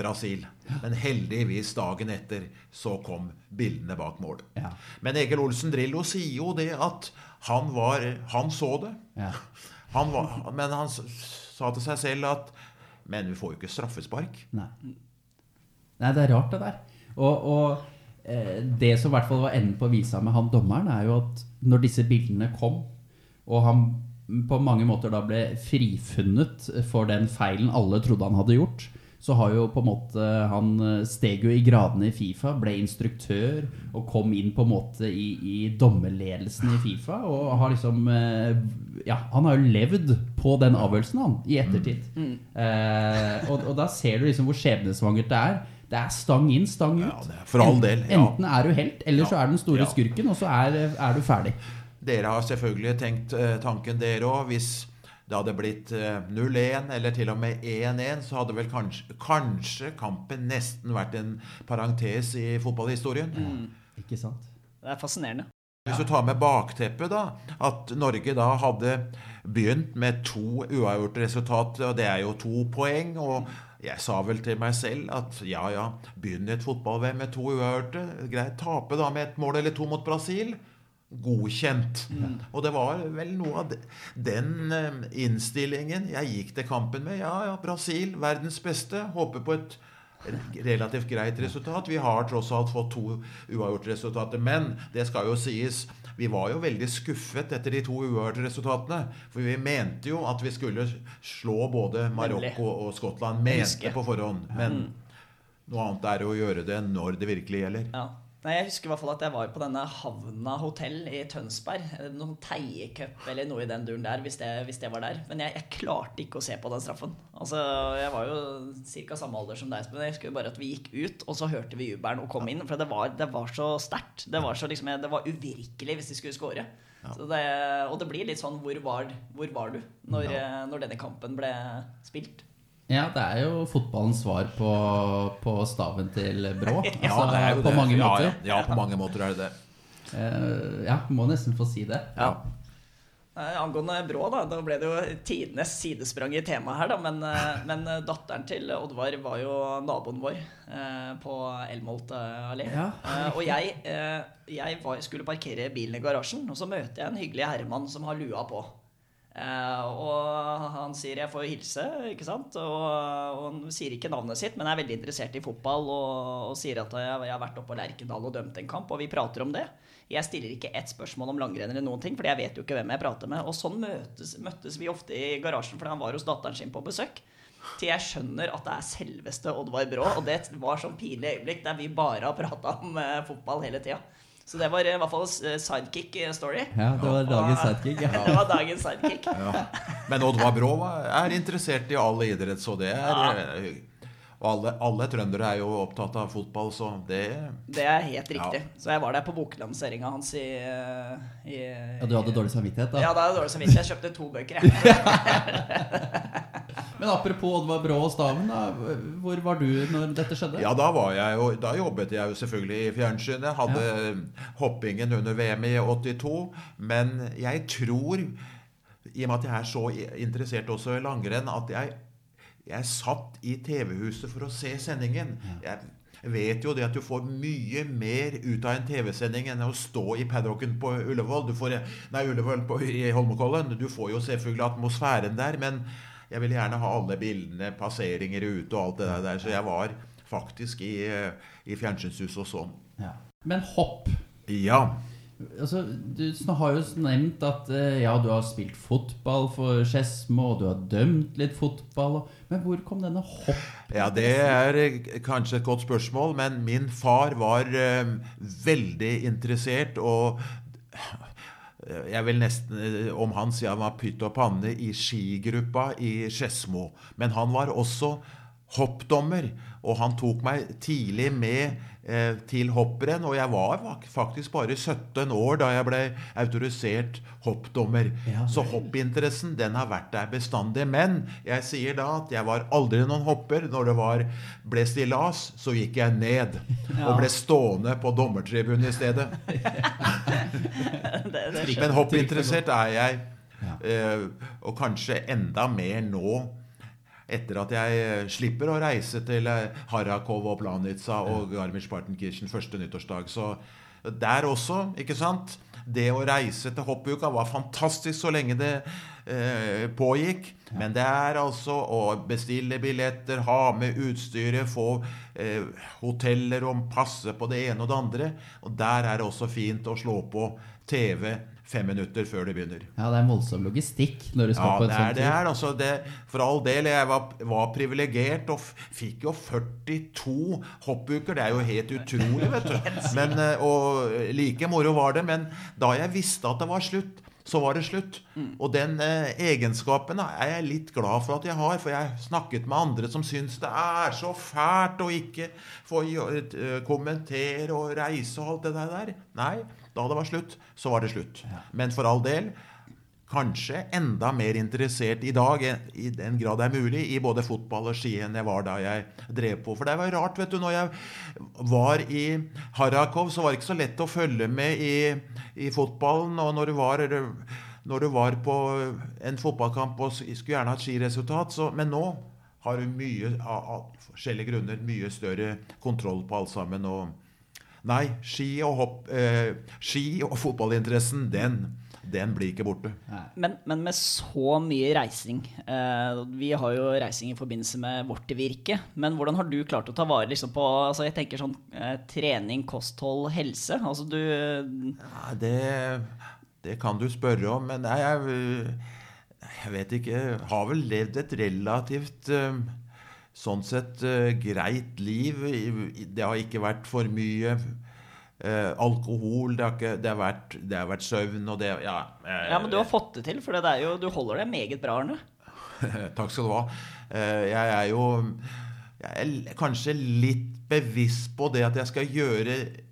Brasil. Men heldigvis dagen etter så kom bildene bak mål. Ja. Men Egil Olsen Drillo sier jo det at han var Han så det. Ja. Han var, men han sa til seg selv at Men vi får jo ikke straffespark. Nei. Nei, det er rart, det der. Og, og eh, det som i hvert fall var enden på visa med han dommeren, er jo at når disse bildene kom, og han på mange måter da ble frifunnet for den feilen alle trodde han hadde gjort, så har jo på en måte Han eh, steg jo i gradene i Fifa, ble instruktør og kom inn på en måte i, i dommerledelsen i Fifa. Og har liksom eh, Ja, han har jo levd på den avgjørelsen, han, i ettertid. Eh, og, og da ser du liksom hvor skjebnesvangert det er. Det er stang inn, stang ut. Ja, det er for all del, ja. Enten er du helt, eller så er du den store Ja. skurken, og så er, er du ferdig. Dere har selvfølgelig tenkt eh, tanken, dere òg. Hvis det hadde blitt eh, 0-1 eller til og med 1-1, så hadde vel kanskje, kanskje kampen nesten vært en parentes i fotballhistorien. Ikke sant? Det er fascinerende. Hvis du tar med bakteppet, da, at Norge da hadde begynt med to uavgjorte resultat, og det er jo to poeng. og jeg sa vel til meg selv at ja, ja, begynn et fotball-VM med to uavgjorte. Greit, tape da med et mål eller to mot Brasil. Godkjent. Og det var vel noe av den eh, innstillingen jeg gikk til kampen med. Ja, ja, Brasil, verdens beste. Håper på et relativt greit resultat. Vi har tross alt fått to uavgjort resultater. Men det skal jo sies, vi var jo veldig skuffet etter de to uavgjorte resultatene. For vi mente jo at vi skulle slå både Marokko og Skottland. Mente på forhånd. Men noe annet er å gjøre det når det virkelig gjelder. Ja. Nei, Jeg husker i hvert fall at jeg var på denne Havna hotell i Tønsberg. Noen Teiecup eller noe i den duren der, hvis det, hvis det var der. Men jeg, jeg, klarte ikke å se på den straffen. Altså, Jeg var jo ca. samme alder som deg, men jeg husker bare at vi gikk ut, og så hørte vi jubelen og kom inn. For det var, det var så sterkt. Det, var så liksom, det var uvirkelig hvis de skulle score. Ja. Det, og det blir litt sånn Hvor var, hvor var du når, ja. når denne kampen ble spilt? Ja, det er jo fotballens svar på, på staven til Brå. Altså, ja, det er jo på det. mange måter. Ja, ja, på mange måter er det det. Uh, ja, må nesten få si det. Ja. Uh, angående Brå, da, da ble det jo tidenes sidesprang i temaet her, da. Men, uh, men, datteren til Oddvar var jo naboen vår på Elmolt allé. Ja. og jeg, jeg var, skulle parkere bilen i garasjen, og så møter jeg en hyggelig herremann som har lua på. Uh, og han sier 'jeg får hilse', ikke sant? Og, og, han sier ikke navnet sitt, men er veldig interessert i fotball. Og, og sier at jeg, jeg, har vært oppe på Lerkendal og dømt en kamp, og vi prater om det. Jeg stiller ikke ett spørsmål om langrenn eller noen ting, fordi jeg vet jo ikke hvem jeg prater med. Og sånn møtes, møttes vi ofte i garasjen fordi han var hos datteren sin på besøk. Til jeg skjønner at det er selveste Oddvar Brå, og det var sånn pinlig øyeblikk der vi bare har prata om uh, fotball hele tida. Så det var i hvert fall sidekick-story. Ja, det var dagens sidekick. Ja. det var dagens sidekick. Ja. Men Oddvar Brå er interessert i all idrett, så det er ja. Eh, og alle, alle, trøndere er jo opptatt av fotball, så det Det er helt riktig. Ja. Så jeg var der på boklanseringa hans i, i, Ja, Du hadde dårlig samvittighet, da? Ja, da hadde jeg dårlig samvittighet. Jeg kjøpte to bøker, jeg. Men apropos Oddvar Brå og Staven, da, hvor var du når dette skjedde? Ja, Da var jeg jo, da jobbet jeg jo selvfølgelig i fjernsynet. Hadde ja. hoppingen under VM i 82. Men jeg tror, i og med at jeg er så interessert også i langrenn, at jeg, jeg satt i TV-huset for å se sendingen. Jeg vet jo det at du får mye mer ut av en TV-sending enn å stå i paddocken på Ullevål. Du får, nei, Ullevål på, i Holmenkollen. Du får jo selvfølgelig atmosfæren der, men jeg ville gjerne ha alle bildene, passeringer ute og alt det der. Så jeg var faktisk i, i fjernsynshuset og sånn. Ja. Men hopp. Ja. Altså, du har jo nevnt at eh, ja, du har spilt fotball for Skedsmo, og du har dømt litt fotball. Men hvor kom denne hopp? Ja, Det er eh, kanskje et godt spørsmål, men min far var uh, veldig interessert og Eh, jeg vil nesten eh, om han si han var pytt og panne i skigruppa i Skedsmo. Men han var også hoppdommer, og han tok meg tidlig med eh, til hopprenn. Og jeg var faktisk bare 17 år da jeg ble autorisert hoppdommer. Ja, så hoppinteressen den har vært der bestandig. Men jeg sier da at jeg var aldri noen hopper. Når det var, ble stillas, så gikk jeg ned. Ja. Og ble stående på dommertribunen i stedet. Men hoppinteressert er jeg. Eh, og kanskje enda mer nå etter at jeg eh, slipper å reise til eh, Harakov og Planica og Garmisch-Partenkirchen første nyttårsdag. Så der også, ikke sant? Det å reise til hoppuka var fantastisk så lenge det eh, pågikk. Men det er altså å bestille billetter, ha med utstyret, få eh, hoteller og passe på det ene og det andre. Og der er det også fint å slå på TV fem minutter før det begynner. Ja, Det er en voldsom logistikk når du skal ja, på en sånn tur. Det er altså det, For all del, jeg var, var privilegert og fikk jo 42 hoppuker. Det er jo helt utrolig, vet du. Men, eh, og like moro var det. Men da jeg visste at det var slutt, så var det slutt. Mm. Og den eh, egenskapen er jeg litt glad for at jeg har, for jeg har snakket med andre som syns det er så fælt å ikke få uh, kommentere og reise og alt det der. Nei, da det var slutt, så var det slutt. Men for all del, kanskje enda mer interessert i dag, i den grad det er mulig, i både fotball og ski enn jeg var da jeg drev på. For det var rart, vet du. Når jeg var i Harakov, så var det ikke så lett å følge med i, i fotballen. Og når du var når du var på en fotballkamp og skulle gjerne ha et skiresultat, så, men nå har du mye, av forskjellige grunner mye større kontroll på alt sammen. og Nei, ski og, hopp, eh, ski og fotballinteressen, den, den blir ikke borte. Men, men, med så mye reising eh, Vi har jo reising i forbindelse med vårt virke. Men hvordan har du klart å ta vare liksom, på altså, jeg tenker sånn, eh, trening, kosthold, helse? Altså, du ja, det, det, kan du spørre om. Men nei, jeg, jeg vet ikke. Jeg har vel levd et relativt uh, sånn sett uh, greit liv. Det har ikke vært for mye eh, alkohol, det har, ikke, det, har vært, det har vært søvn og det Ja, eh, Ja, men du har fått det til, for det er jo, du holder deg meget bra, Arne. Takk skal du ha. Eh, Jeg er jo jeg er kanskje litt bevisst på det at jeg skal gjøre eh,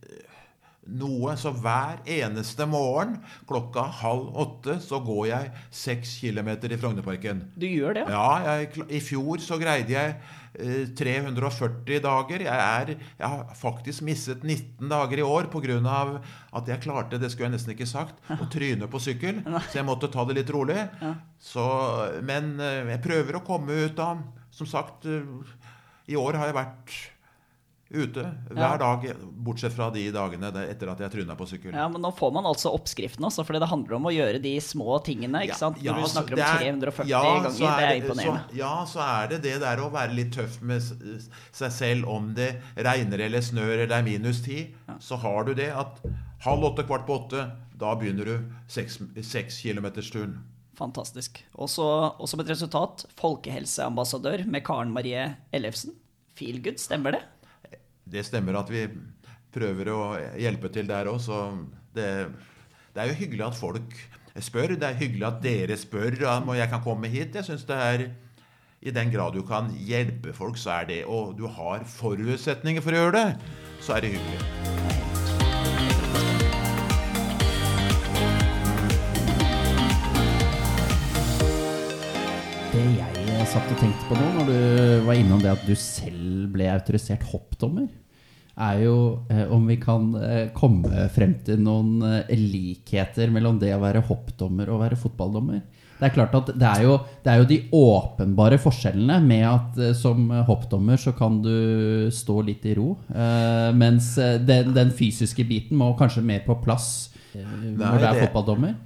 noe. Så hver eneste morgen klokka halv åtte så går jeg seks kilometer i Frognerparken. Du gjør det, ja? Jeg, i fjor så greide jeg eh, 340 dager. Jeg, er, jeg har faktisk mistet 19 dager i år pga. at jeg klarte, det skulle jeg nesten ikke sagt, å tryne på sykkel. Så jeg måtte ta det litt rolig. Så, men eh, jeg prøver å komme ut av Som sagt, eh, i år har jeg vært ute hver Ja. dag, bortsett fra de dagene det- etter at jeg tryna på sykkel. Ja, men nå får man altså oppskriften, også, for det handler om å gjøre de små tingene. ikke sant? Når du snakker om det er- 340 ja, ganger, så det er imponerende. Så, ja, så er det det der å være litt tøff med seg selv om det regner eller snør eller det er minus ti. Så har du det at halv åtte, kvart på åtte, da begynner du seks, seks kilometersturen. Fantastisk. og som et resultat, folkehelseambassadør med Karen Marie Ellefsen. Feel good, stemmer det? Det stemmer at vi prøver å hjelpe til der òg, så det, det er jo hyggelig at folk spør. Det er hyggelig at dere spør om jeg kan komme hit. Jeg synes det er I den grad du kan hjelpe folk, så er det Og du har forutsetninger for å gjøre det, så er det hyggelig. Det jeg eh, satt og tenkte på nå, når du var innom det at du selv ble autorisert hoppdommer, er jo eh, om vi kan eh, komme frem til noen eh, likheter mellom det å være hoppdommer og være fotballdommer. Det er klart at det er jo, det er jo de åpenbare forskjellene med at eh, som hoppdommer så kan du stå litt i ro, eh, mens eh, den, den fysiske biten må kanskje mer på plass når du er det- fotballdommer.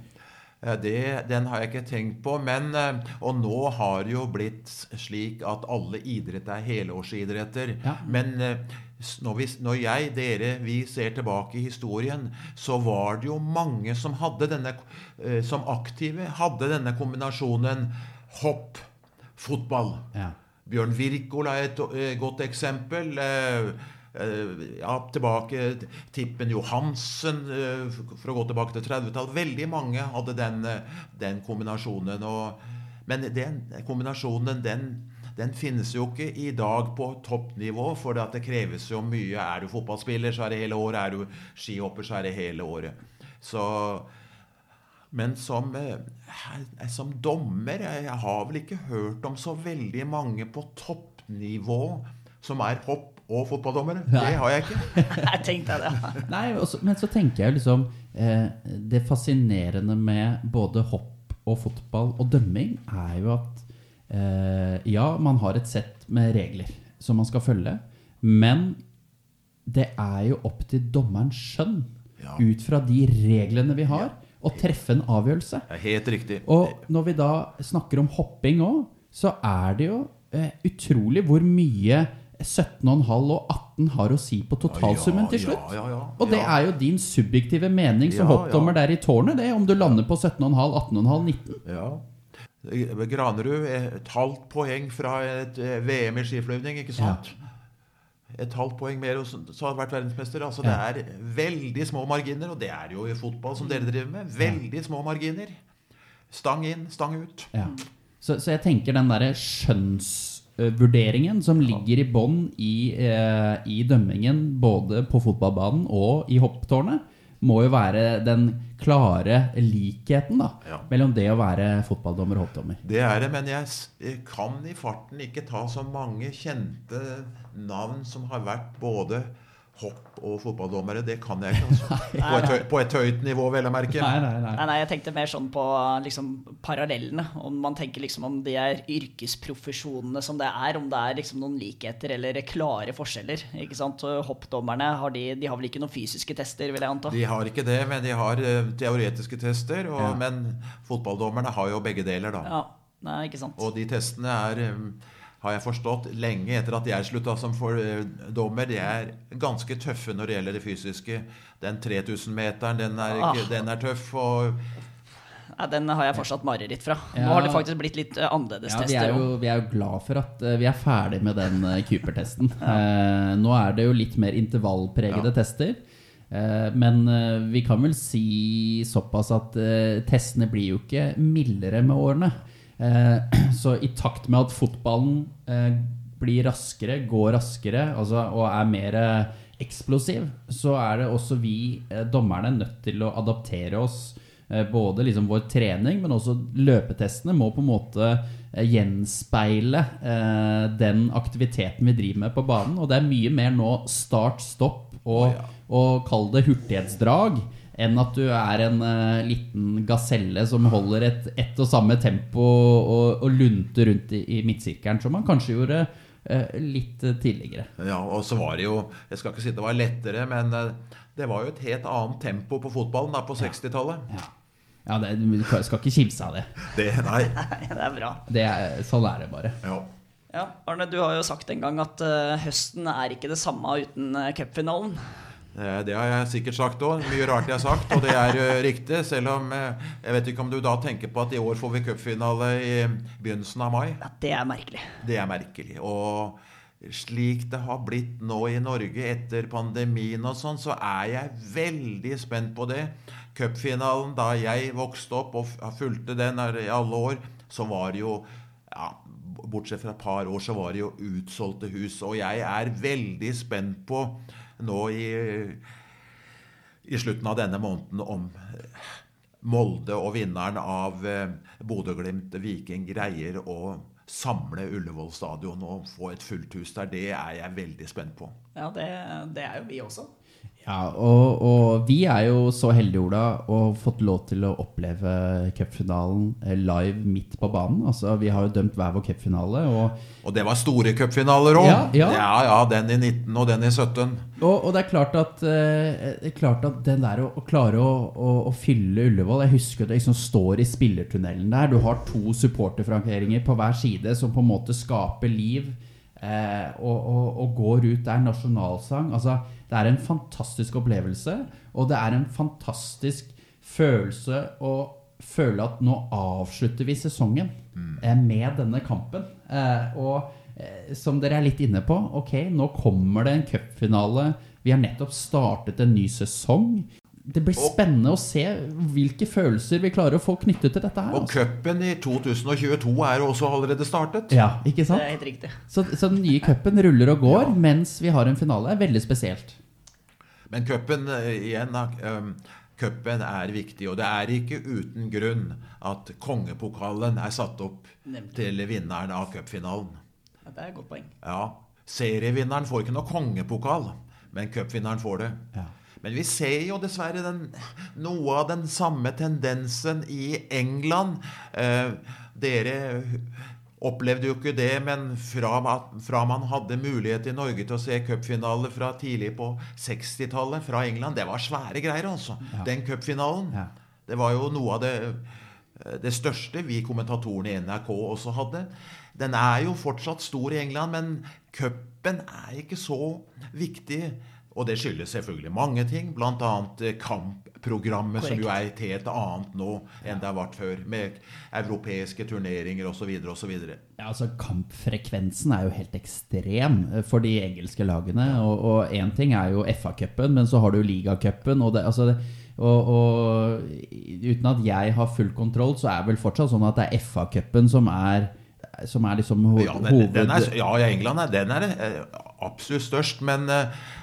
Ja, det, den har jeg ikke tenkt på. Men, eh, og nå har det jo blitt slik at alle idretter er helårsidretter. Ja. Men eh, når, vi, når jeg, dere, vi ser tilbake i historien, så var det jo mange som hadde denne eh, Som aktive hadde denne kombinasjonen hopp, fotball. Ja. Bjørn Wirkola er et eh, godt eksempel. Eh, ja, tilbake Tippen Johansen, eh, for å gå tilbake til 30-tallet. Veldig mange hadde den, eh, den kombinasjonen. Og, men den kombinasjonen, den, den finnes jo ikke i dag på toppnivå, for det, kreves jo mye. Er du fotballspiller, så er det hele året. Er du skihopper, så er det hele året. Så men som, som dommer jeg har vel ikke hørt om så veldig mange på toppnivå som er hopp- og fotballdommere. Det har jeg ikke. Jeg tenkte det. Nei, også, men så tenker jeg liksom eh, Det fascinerende med både hopp og fotball og dømming er jo at eh, Ja, man har et sett med regler som man skal følge, men det er jo opp til dommerens skjønn, Ja. ut fra de reglene vi har, å treffe en avgjørelse. Er helt riktig. Og når vi da snakker om hopping òg, så er det jo eh, utrolig hvor mye 17,5 og 18 har å si på totalsummen til slutt. Ja, ja, ja, Og det er jo din subjektive mening som hoppdommer der i tårnet, det, om du lander på 17,5, 18,5, 19. Ja. Granerud, et halvt poeng fra et eh, VM i skiflyvning, ikke sant? Et halvt poeng mer, og så har vært verdensmester. Altså, Det er veldig små marginer, og det er jo i fotball som dere driver med. Veldig små marginer. Stang inn, stang ut. Ja. Så, så jeg tenker den derre skjønnsvurderingen som ligger i bånn i, eh, i dømmingen, både på fotballbanen og i hopptårnet, må jo være den klare likheten da, Ja. mellom det å være fotballdommer og hoppdommer. Det er det, men jeg kan i farten ikke ta så mange kjente navn som har vært både hopp- og fotballdommere. Det kan jeg ikke, altså. På et, høy, på et høyt nivå, vel å merke. Nei, nei, nei. Nei, nei, jeg tenkte mer sånn på liksom, parallellene. Om man tenker liksom om de er yrkesprofesjonene som det er, om det er liksom noen likheter eller klare forskjeller. ikke sant? Hoppdommerne har de, de har vel ikke noen fysiske tester, vil jeg anta? De har ikke det, men de har uh, teoretiske tester. Og, Ja. Men fotballdommerne har jo begge deler, da. Ja, nei, ikke sant. Og de testene er, eh, har jeg forstått, lenge etter at jeg slutta som for, eh, dommer. De er ganske tøffe når det gjelder det fysiske. Den 3000-meteren, den, er Ah. den er tøff. Og Ja, den har jeg fortsatt mareritt fra. Ja. Nå har det faktisk blitt litt eh, annerledes Ja, vi, tester. er jo, vi er jo glad for at eh, vi er ferdig med den Cooper-testen. Eh, nå er det jo litt mer intervallpregede Ja. tester. Eh, Men vi kan vel si såpass at testene blir jo ikke mildere med årene. Eh, Så i takt med at fotballen eh, blir raskere, går raskere altså, og er mer eh, eksplosiv, så er det også vi dommerne nødt til å adaptere oss. Både liksom vår trening, men også løpetestene må på en måte gjenspeile den aktiviteten vi driver med på banen. Og det er mye mer nå start-stopp og, og kall det hurtighetsdrag enn at du er en uh, liten gaselle som holder et, ett og samme tempo og, og lunter rundt i, i midtsirkelen, som man kanskje gjorde uh, litt eh, tidligere. Ja, og så var det jo Jeg skal ikke si det var lettere, men uh, det var jo et helt annet tempo på fotballen da på 60-tallet. Ja, ja det, du skal ikke kimse av det. Det Nei. Det er bra. det er, sånn er det bare. Ja. Ja, Arne, du har jo sagt en gang at høsten er ikke det samme uten uh, cupfinalen. Eh, Det har jeg sikkert sagt òg. Mye rart jeg har sagt, og det er eh, riktig. Selv om eh, jeg vet ikke om du da tenker på at i år får vi cupfinale i begynnelsen av mai. Ja, Det er merkelig. Det er merkelig. Og slik det har blitt nå i Norge etter pandemien og sånn, så er jeg veldig spent på det. Cupfinalen da jeg vokste opp og fulgte den i alle år, så var det jo ja, Bortsett fra et par år, så var det jo utsolgte hus. Og jeg er veldig spent på nå i, i slutten av denne måneden om eh, Molde og vinneren av eh, Bodø-Glimt Viking greier å samle Ullevål stadion og få et fullt hus der. Det er jeg veldig spent på. Ja, det, det er jo vi også. Ja, og, og vi er jo så heldige, Ola, og fått lov til å oppleve cupfinalen eh, live midt på banen. Altså, Vi har jo dømt hver vår cupfinale. Og, Og det var store cupfinaler òg. Ja, ja. ja, ja, den i 19 og den i 17. og, og det er klart at, eh, det klart at den der å, å klare å, å, å fylle Ullevål Jeg husker det liksom står i spillertunnelen der. Du har to supporterfrankeringer på hver side som på en måte skaper liv. Eh, og, og, og går ut der nasjonalsang. Altså, det er en fantastisk opplevelse, og det er en fantastisk følelse å føle at nå avslutter vi sesongen eh, med denne kampen. Eh, og eh, som dere er litt inne på, ok, nå kommer det en cupfinale. Vi har nettopp startet en ny sesong. Det blir spennende å se hvilke følelser vi klarer å få knyttet til dette her. Og Altså. cupen i 2022 er jo også allerede startet. Ja, ikke sant? Det er helt riktig. Så, så den nye cupen ruller og går mens vi har en finale. Er veldig spesielt. Men cupen eh, igjen, um, cupen er viktig, og det er ikke uten grunn at kongepokalen er satt opp Nemlig. til vinneren av cupfinalen. Ja, det er et godt poeng. Ja, serievinneren får ikke noe kongepokal, men cupvinneren får det. Ja. Men vi ser jo dessverre den, noe av den samme tendensen i England. Eh, dere opplevde jo ikke det, men fra, fra man hadde mulighet i Norge til å se cupfinale fra tidlig på 60-tallet fra England, det var svære greier, altså. Den cupfinalen. Ja. Det var jo noe av det, det største vi kommentatorene i NRK også hadde. Den er jo fortsatt stor i England, men cupen er ikke så viktig. Og det skyldes selvfølgelig mange ting, bl.a. kampprogrammet, som jo er et helt annet nå enn det har vært før, med europeiske turneringer osv. osv. Ja, altså Kampfrekvensen er jo helt ekstrem eh, for de engelske lagene. Og én ting er jo FA-cupen, men så har du ligacupen. Og, det- altså, det- og, og uten at jeg har full kontroll, så er det vel fortsatt sånn at det er FA-cupen som er som er liksom ho Ja, den, hoved... den er, ja, England er den er eh, absolutt størst, men eh, eh,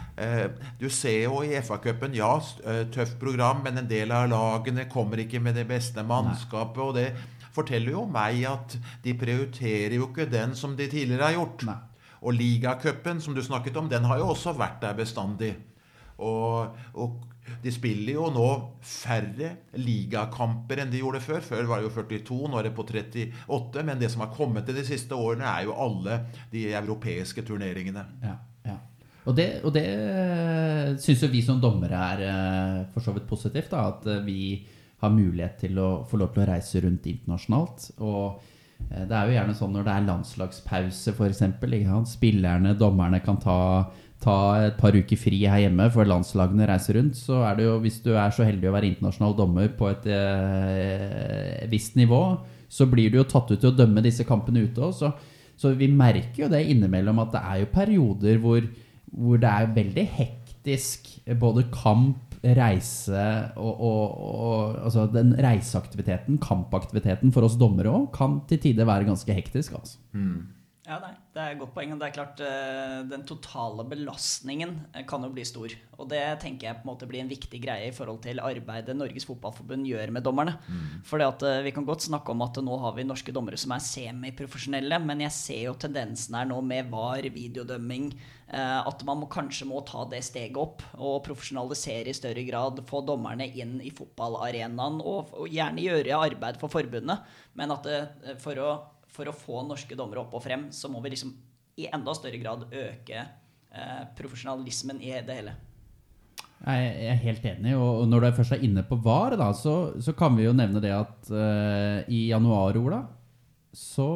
du ser jo i FA-cupen, ja, eh, tøft program, men en del av lagene kommer ikke med det beste mannskapet, og det forteller jo meg at de prioriterer jo ikke den som de tidligere har gjort. Nei. Og ligacupen, som du snakket om, den har jo også vært der bestandig. Og, og de spiller jo nå færre ligakamper enn de gjorde før. Før var det jo 42, nå er det på 38. Men det som har kommet til de siste årene, er jo alle de europeiske turneringene. Ja. Og det, og det syns jo vi som dommere er eh, for så vidt positivt. da, At eh, vi har mulighet til å få lov til å reise rundt internasjonalt. Og eh, det er jo gjerne sånn når det er landslagspause, f.eks. Spillerne, dommerne kan ta, ta et par uker fri her hjemme for landslagene reiser rundt. Så er det jo, hvis du er så heldig å være internasjonal dommer på et eh, visst nivå, så blir du jo tatt ut til å dømme disse kampene ute òg. Så, så vi merker jo det innimellom at det er jo perioder hvor, hvor det er veldig hektisk hektisk både kamp, reise og, og, og altså den reiseaktiviteten, kampaktiviteten for oss dommere òg, kan til tider være ganske hektisk. altså. Ja, nei, Det er et godt poeng. og Det er klart, eh, Den totale belastningen eh, kan jo bli stor. Og det tenker jeg på en måte blir en viktig greie i forhold til arbeidet Norges Fotballforbund gjør med dommerne. For Vi kan godt snakke om at nå har vi norske dommere som er semiprofesjonelle, men jeg ser jo tendensen her nå med VAR, videodømming, eh, at man må, kanskje må ta det steget opp og profesjonalisere i større grad. Få dommerne inn i fotballarenaen og, og gjerne gjøre arbeid for forbundet. Men at det, for å for å få norske dommere opp og frem, så må vi liksom i enda større grad øke eh, profesjonalismen i det hele. Jeg er helt enig, og når du først er inne på VAR, da, så, så kan vi jo nevne det at eh, i januar, Ola, så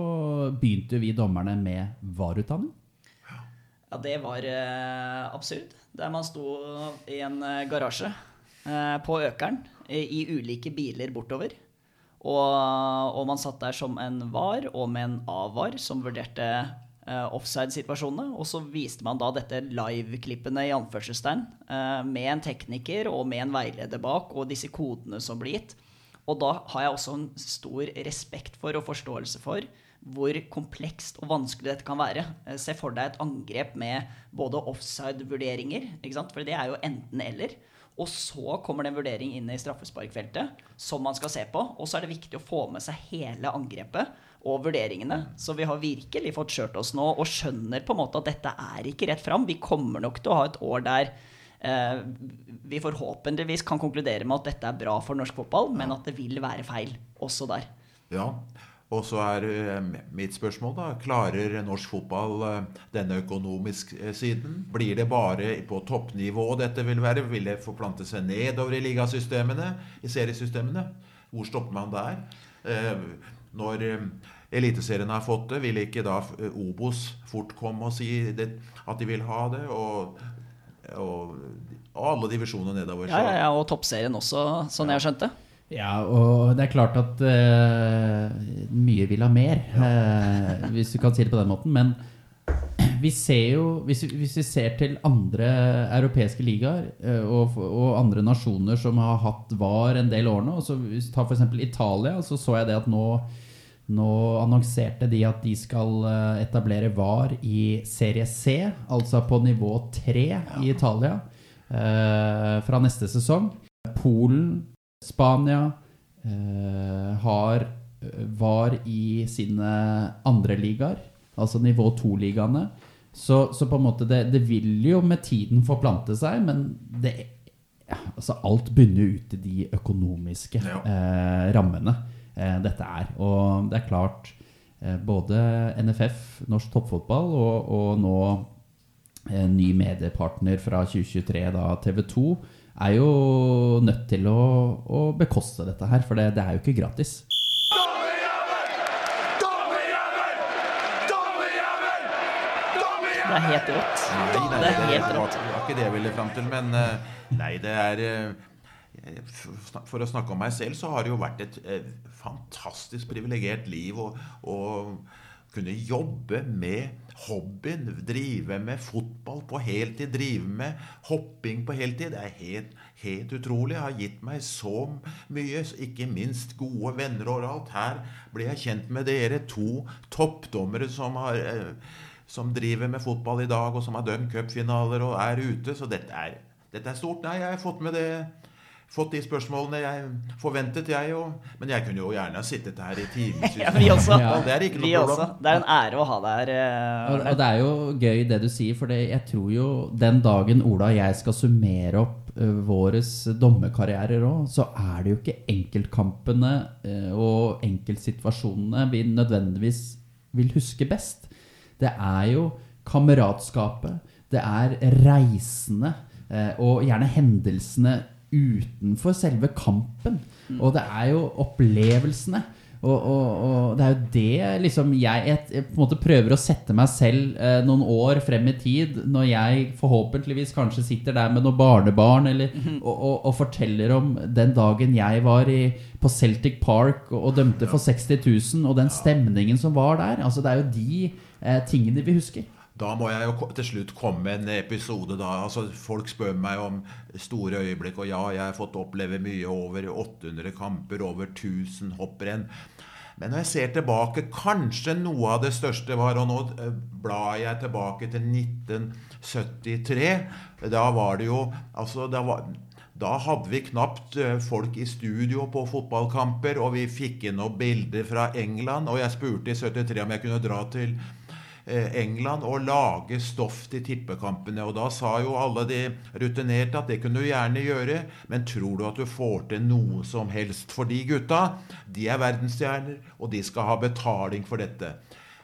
begynte vi dommerne med VAR-utdanning. Ja, det var eh, absurd. Der man sto i en eh, garasje eh, på Økeren i, i ulike biler bortover. Og, og man satt der som en VAR og med en avvar som vurderte uh, offside-situasjonene. Og så viste man da dette live-klippene i anførselstegn uh, med en tekniker og med en veileder bak og disse kodene som ble gitt. Og da har jeg også en stor respekt for og forståelse for hvor komplekst og vanskelig dette kan være. Eh, Se for deg et angrep med både offside-vurderinger, for det er jo enten-eller. Og så kommer det en vurdering inn i straffesparkfeltet som man skal se på. Og så er det viktig å få med seg hele angrepet og vurderingene. Så vi har virkelig fått kjørt oss nå og skjønner på en måte at dette er ikke rett fram. Vi kommer nok til å ha et år der eh, vi forhåpentligvis kan konkludere med at dette er bra for norsk fotball, men at det vil være feil også der. Ja, og så er eh, mitt spørsmål, da. Klarer norsk fotball eh, denne økonomiske siden? Blir det bare på toppnivå dette vil være? Vil det forplante seg nedover i ligasystemene, i seriesystemene? Hvor stopper man der? Eh, Når eh, Eliteserien har fått det, vil ikke da eh, Obos fort komme og si det, at de vil ha det? Og, og, og alle divisjoner nedover. Ja, så- ja, ja, Og toppserien også, sånn jeg har skjønt det. Ja, og det er klart at uh, mye vil ha mer, uh, hvis du kan si det på den måten. Men vi ser jo, hvis, vi- hvis vi ser til andre europeiske ligaer uh, og, og andre nasjoner som har hatt VAR en del år nå, så hvis vi tar f.eks. Italia, så så jeg det at nå nå annonserte de at de skal etablere VAR i serie C, altså på nivå 3 i Italia, fra neste sesong. Polen, Spania eh, har eh, VAR i sine andre ligaer, altså nivå 2-ligaene. Så, så på en måte det, det vil jo med tiden forplante seg, men det, ja, altså alt bunner jo ut i de økonomiske Ja. eh, rammene eh, dette er. Og det er klart, eh, både NFF, norsk toppfotball, og, og nå en ny mediepartner fra 2023, da TV 2, er jo nødt til å, å bekoste dette her, for det, det er jo ikke gratis. Det er helt rått. Nei, nei, Det er helt var, rått. var ikke det jeg ville fram til. Men eh, nei, det er eh, For å snakke om meg selv, så har det jo vært et eh, fantastisk privilegert liv å, å kunne jobbe med hobbyen. Drive med fotball på heltid. Drive med hopping på heltid. Det er helt, helt utrolig. Det har gitt meg så mye. Ikke minst gode venner overalt. Her ble jeg kjent med dere. To toppdommere som har eh, som driver med fotball i dag, og som har dømt cupfinaler og er ute. Så dette er, dette er stort. Nei, jeg har fått med det Fått de spørsmålene jeg forventet, jeg òg. Men jeg kunne jo gjerne ha sittet her i timevis. Ja, vi også. Ja. Det er ikke Vi noe også. Det er en ære å ha deg her. eh, Og, og det er jo gøy det du sier, for det, jeg tror jo den dagen Ola og jeg skal summere opp uh, våre dommerkarrierer òg, så er det jo ikke enkeltkampene eh, og enkeltsituasjonene vi nødvendigvis vil huske best. Det er jo kameratskapet, det er reisene eh, og gjerne hendelsene utenfor selve kampen. Og det er jo opplevelsene. Og, og, og det er jo det liksom jeg, jeg, jeg på en måte prøver å sette meg selv eh, noen år frem i tid, når jeg forhåpentligvis kanskje sitter der med noen barnebarn eller, og, og, og forteller om den dagen jeg var i, på Celtic Park og, og dømte for 60 000, og den stemningen som var der. Altså Det er jo de eh, tingene vi husker. Da må jeg jo til slutt komme med en episode da. Altså, folk spør meg om store øyeblikk, og ja, jeg har fått oppleve mye over 800 kamper, over 1000 hopprenn. Men når jeg ser tilbake, kanskje noe av det største var Og nå eh, blar jeg tilbake til 1973. Da var det jo Altså, da var da hadde vi knapt eh, folk i studio på fotballkamper, og vi fikk inn noen bilder fra England. Og jeg spurte i 73 om jeg kunne dra til England og lage stoff til tippekampene. Og da sa jo alle de rutinerte at det kunne du gjerne gjøre, men tror du at du får til noe som helst? For de gutta, de er verdensstjerner, og de skal ha betaling for dette.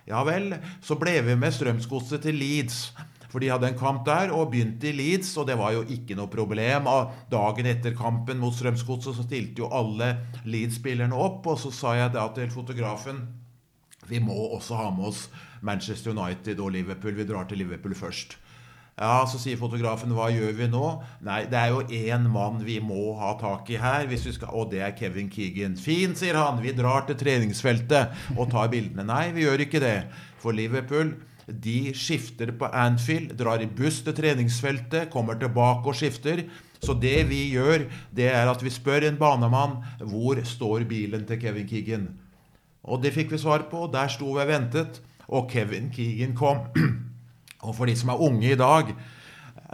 Ja vel, så ble vi med Strømsgodset til Leeds. For de hadde en kamp der og begynte i Leeds, og det var jo ikke noe problem. Dagen etter kampen mot Strømsgodset så stilte jo alle Leeds-spillerne opp, og så sa jeg da til fotografen vi må også ha med oss Manchester United og Liverpool. Vi drar til Liverpool først. Ja, Så sier fotografen hva gjør vi nå? Nei, det er jo én mann vi må ha tak i her, hvis vi skal, og det er Kevin Keegan. Fint, sier han. Vi drar til treningsfeltet og tar bildene. Nei, vi gjør ikke det. For Liverpool de skifter på Anfield, drar i buss til treningsfeltet, kommer tilbake og skifter. Så det vi gjør, det er at vi spør en banemann hvor står bilen til Kevin Keegan. Og det fikk vi svar på. Der sto vi og ventet, og Kevin Keegan kom. Og for de som er unge i dag,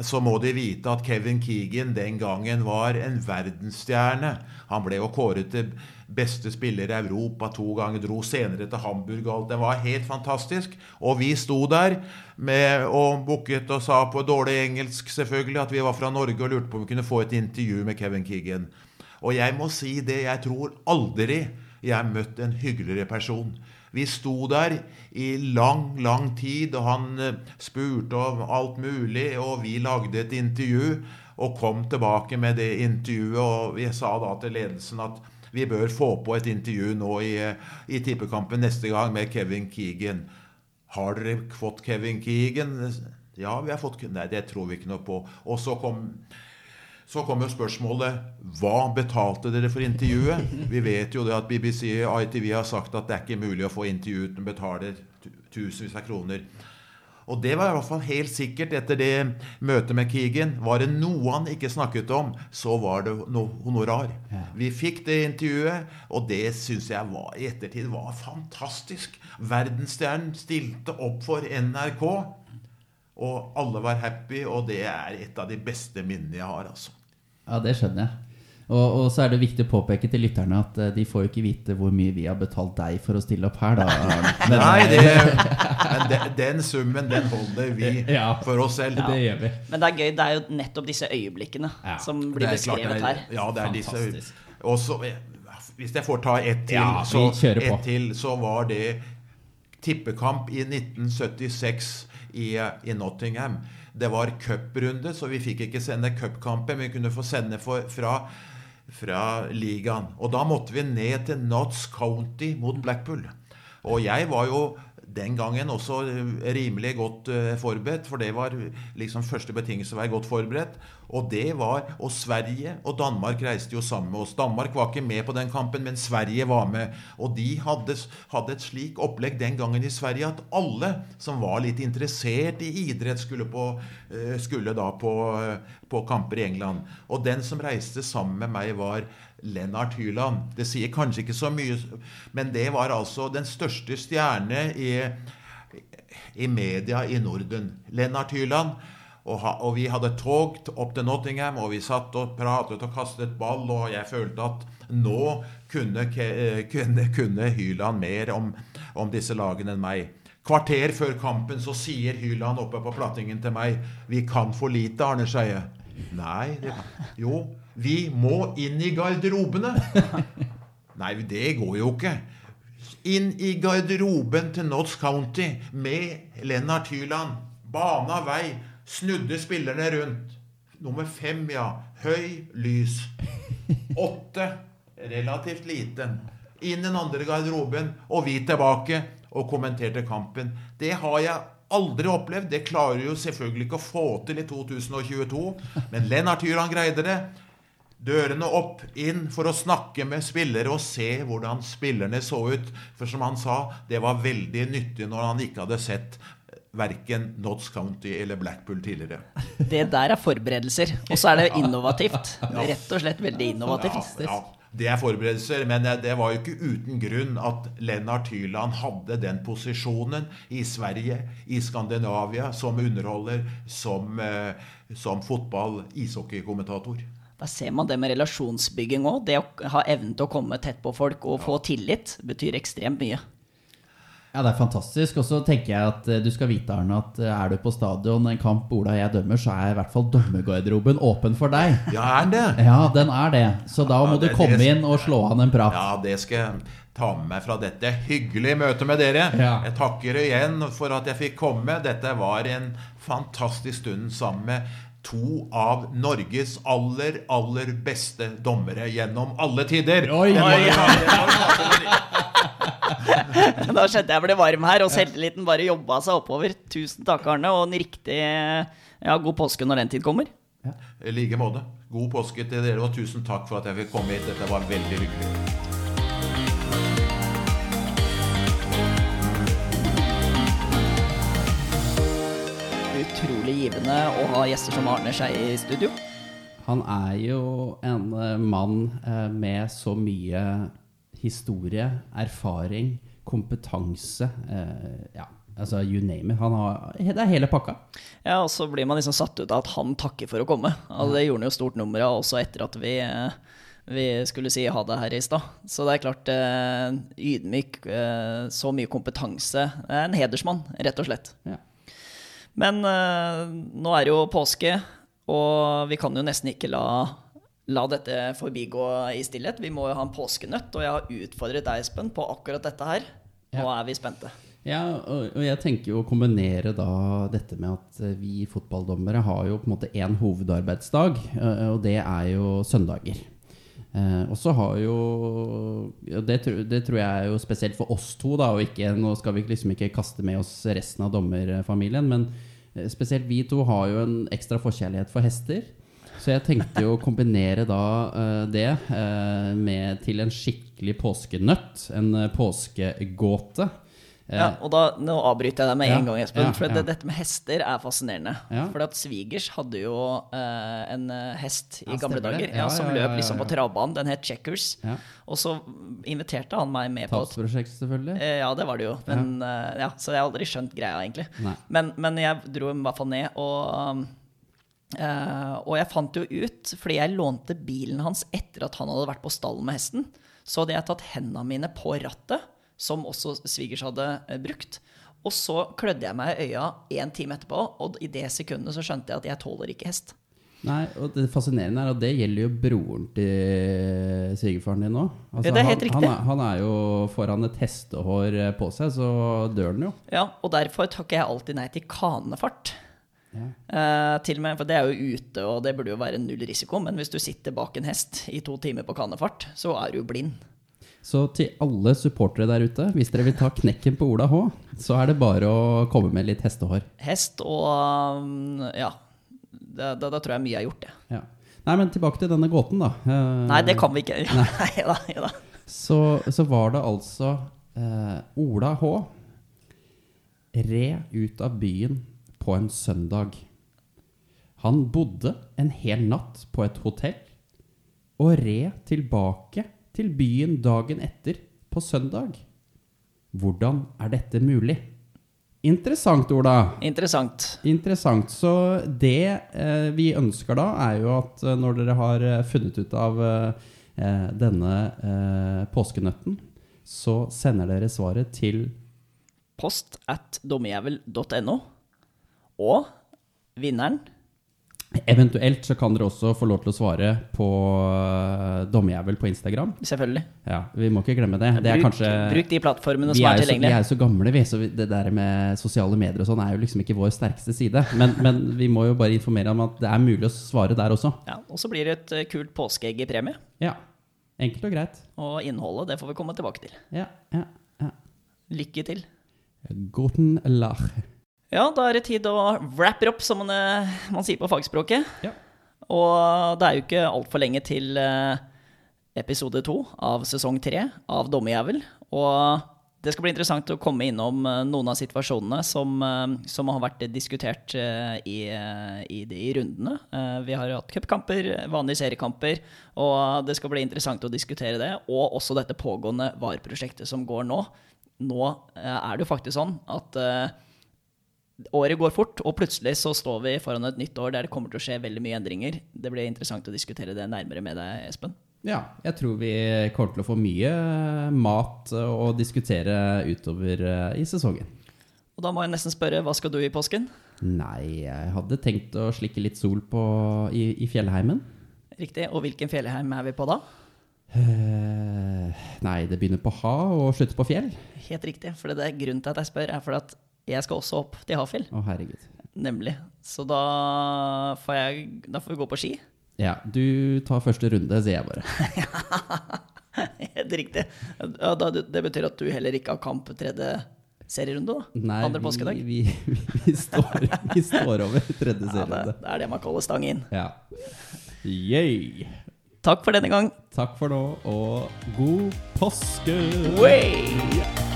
så må de vite at Kevin Keegan den gangen var en verdensstjerne. Han ble jo kåret til beste spiller i Europa to ganger, dro senere til Hamburg og alt. Det var helt fantastisk. Og vi sto der med, og booket og sa på dårlig engelsk selvfølgelig at vi var fra Norge og lurte på om vi kunne få et intervju med Kevin Keegan. Og jeg må si det, jeg tror aldri jeg har møtt en hyggeligere person. Vi sto der i lang, lang tid, og han eh, spurte om alt mulig, og vi lagde et intervju og kom tilbake med det intervjuet, og vi sa da til ledelsen at vi bør få på et intervju nå i, eh, i tippekampen neste gang med Kevin Keegan. Har dere fått Kevin Keegan? Ja, vi har fått Nei, det tror vi ikke noe på. Og så kom så kom jo spørsmålet hva betalte dere for intervjuet? Vi vet jo det at BBC og ITV har sagt at det er ikke mulig å få intervju uten å betale tusenvis av kroner. Og det var i hvert fall helt sikkert etter det møtet med Keegan. Var det noe han ikke snakket om, så var det noe honorar. Vi fikk det intervjuet, og det syns jeg var, i ettertid var fantastisk. Verdensstjernen stilte opp for NRK. Og alle var happy, og det er et av de beste minnene jeg har. altså. Ja, det skjønner jeg. Og, og så er det viktig å påpeke til lytterne at eh, de får jo ikke vite hvor mye vi har betalt deg for å stille opp her, da. Men, Nei, eh, det, men den, den summen, den holder vi Ja. for oss selv. Det gjør vi. Men det er gøy, det er jo nettopp disse øyeblikkene Ja, som blir beskrevet klart er- her. Ja, det er disse Fantastisk. Og så, Hvis jeg får ta ett til, Ja, så, på. til, så var det tippekamp i 1976 i, i Nottingham. Det var cuprunde, så vi fikk ikke sende cupkamper, men vi kunne få sende for, fra, fra ligaen. Og da måtte vi ned til Notts County mot Blackpool. Og jeg var jo den gangen også eh, rimelig godt eh, forberedt, for det var liksom første betingelse å være godt forberedt. Og det var Og Sverige og Danmark reiste jo sammen med oss. Danmark var ikke med på den kampen, men Sverige var med. Og de hadde, hadde et slik opplegg den gangen i Sverige at alle som var litt interessert i idrett, skulle, på, eh, skulle da på, på kamper i England. Og den som reiste sammen med meg, var Lennart Hyland. Det sier kanskje ikke så mye, men det var altså den største stjerne i, i media i Norden. Lennart Hyland. Og, ha, og vi hadde tog opp til Nottingham, og vi satt og pratet og kastet ball, og jeg følte at nå kunne, eh, kunne, kunne Hyland mer om, om disse lagene enn meg. Kvarter før kampen så sier Hyland oppe på plattingen til meg Vi kan for lite, Arne Skeie. Nei, det, jo, vi må inn i garderobene. Nei, det går jo ikke. Inn i garderoben til Notts County med Lennart Hyland. Bana vei. Snudde spillerne rundt. Nummer fem, ja. Høy, lys. Åtte, relativt liten. Inn den andre garderoben, og vi tilbake og kommenterte kampen. Det har jeg aldri opplevd. Det klarer jo selvfølgelig ikke å få til i 2022, men Lennart Hyland greide det. Dørene opp, inn for å snakke med spillere og se hvordan spillerne så ut. For som han sa, det var veldig nyttig når han ikke hadde sett verken Notts County eller Blackpool tidligere. Det der er forberedelser. Og så er det innovativt. Rett og slett veldig innovativt. Ja, det er forberedelser, men det var jo ikke uten grunn at Lennart Hyland hadde den posisjonen i Sverige, i Skandinavia, som underholder, som, eh, som fotball-ishockeykommentator. Da ser man det med relasjonsbygging òg. Det å ha evnen til å komme tett på folk og få tillit betyr ekstremt mye. Ja, det er fantastisk. Og så tenker jeg at eh, du skal vite, Arne, at eh, er du på stadion en kamp Ola og jeg dømmer, så er i hvert fall dommergarderoben åpen for deg. Ja, er det? Ja, den er det. Så da Ja, må du komme det- inn og slå an en prat. Ja, det skal jeg ta med meg fra dette hyggelige møtet med dere. Ja. Jeg takker igjen for at jeg fikk komme. Dette var en fantastisk stund sammen med to av Norges aller, aller beste dommere gjennom alle tider. Oi, oi. Da skjønte jeg ble varm her, og selvtilliten bare jobba seg oppover. Tusen takk, Arne, og en riktig ja, god påske når den tid kommer. I like måte. God påske til dere, og tusen takk for at jeg fikk komme hit. Dette var veldig hyggelig. Utrolig givende å ha gjester som Arne seg i studio. Han er jo en eh, mann eh, med så mye historie, erfaring, kompetanse. eh, ja, altså you name it. Han har, det er hele pakka. Ja, og så blir man liksom satt ut av at han takker for å komme. Altså, det gjorde han jo stort nummer av også etter at vi, vi skulle si ha det her i stad. Så det er klart, eh, ydmyk, eh, så mye kompetanse. En hedersmann, rett og slett. Ja. Men uh, nå er det jo påske, og vi kan jo nesten ikke la, la dette forbigå i stillhet. Vi må jo ha en påskenøtt, og jeg har utfordret deg, Espen, på akkurat dette her. Nå er vi spente. Ja, og, jeg tenker jo å kombinere da dette med at eh, vi fotballdommere har jo på en måte én hovedarbeidsdag, eh, og det er jo søndager. Eh, og så har jo ja, det, det tror jeg er jo spesielt for oss to, da, og ikke, nå skal vi liksom ikke kaste med oss resten av dommerfamilien, men eh, spesielt vi to har jo en ekstra forkjærlighet for hester. Så jeg tenkte jo å kombinere da eh, det eh, med til en skikkelig påskenøtt, en eh, påskegåte. Eh, Ja, og da, Nå avbryter jeg deg med Ja, en gang, Espen. ja, for det, dette med hester er fascinerende. Ja. For at svigers hadde jo eh, en eh, hest i Ja, gamle dager Ja, ja, som ja, ja, løp liksom ja, på ja. travbanen. Den het Checkers. Ja. Og så inviterte han meg med på Tapsprosjekt, selvfølgelig. Eh, Ja, det var det jo. Men, eh, ja, så jeg har aldri skjønt greia, egentlig. Men, men jeg dro i hvert fall ned, og, eh, og jeg fant jo ut, fordi jeg lånte bilen hans etter at han hadde vært på stallen med hesten, så hadde jeg tatt hendene mine på rattet, som også svigers hadde eh, brukt. Og så klødde jeg meg i øya en time etterpå, og i det sekundet så skjønte jeg at jeg tåler ikke hest. Nei, og det fascinerende er at det gjelder jo broren til svigerfaren din nå. Altså, Ja, det er helt han, riktig. Han han er jo foran et hestehår eh, på seg, så dør han jo. Ja, og derfor takker jeg alltid nei til kanefart. Eh, til og med, for det er jo ute, og det burde jo være null risiko, men hvis du sitter bak en hest i to timer på kanefart, så er du blind. Så til alle supportere der ute, hvis dere vil ta knekken på Ola H, så er det bare å komme med litt hestehår. Hest og um, ja. Da, da, da tror jeg mye er gjort, det. Ja. Nei, men tilbake til denne gåten, da. Eh, Nei, det kan vi ikke. Nei da. Ja, da. Så, så var det altså eh, Ola H. Red ut av byen på en søndag. Han bodde en hel natt på et hotell og red tilbake til byen dagen etter på søndag. Hvordan er dette mulig? Interessant, Ola. Interessant. Interessant. Så det eh, vi ønsker da, er jo at eh, når dere har eh, funnet ut av eh, eh, denne eh, påskenøtten, så sender dere svaret til Post at dommerjævel.no. Og vinneren Eventuelt så kan dere også få lov til å svare på Dommejævel på Instagram. Selvfølgelig. Ja, Vi må ikke glemme det. Det er bruk, kanskje bruk de plattformene som er, er jo vi er jo så gamle, vi, så det der med sosiale medier og sånn er jo liksom ikke vår sterkeste side. Men, men vi må jo bare informere om at det er mulig å svare der også. Ja, og så blir det et eh, kult påskeegg i premie. Ja. Enkelt og greit. Og innholdet, det får vi komme tilbake til. Ja, ja, ja. Lykke til. Guten Lach. Ja, da er det tid å wrap it up, som man, eh, man sier på fagspråket. Ja. Og det er jo ikke altfor lenge til eh, episode to av sesong tre av Dommerjævel. Og Det skal bli interessant å komme innom eh, noen av situasjonene som, som har vært diskutert i, i de rundene. Vi har hatt cupkamper, vanlige seriekamper, og det skal bli interessant å diskutere det. Og også dette pågående VAR-prosjektet som går nå. Nå er det jo faktisk sånn at året går fort, og plutselig så står vi foran et nytt år der det kommer til å skje veldig mye endringer. Det blir interessant å diskutere det nærmere med deg, Espen. Ja, jeg tror vi kommer til å få mye mat å diskutere utover eh, i sesongen. Og da må jeg nesten spørre, hva skal du i påsken? Nei, jeg hadde tenkt å slikke litt sol på, i, i fjellheimen. Riktig. Og hvilken fjellheim er vi på da? Uh, nei, det begynner på ha og slutter på fjell. Helt riktig. For det er grunnen til at jeg spør, er for at jeg skal også opp til Hafjell. Å, herregud. Nemlig. Så da får, jeg, da får vi gå på ski. Ja, du tar første runde, sier jeg bare. Helt riktig. Ja, da, det betyr at du heller ikke har kamp tredje serierunde, da? Nei, Andre påskedag? vi, vi, vi, står, vi står over tredje Ja, det, serierunde. det er det man kaller stang inn. Ja. Yay! Takk for denne gang. Takk for nå, og god påske! Way!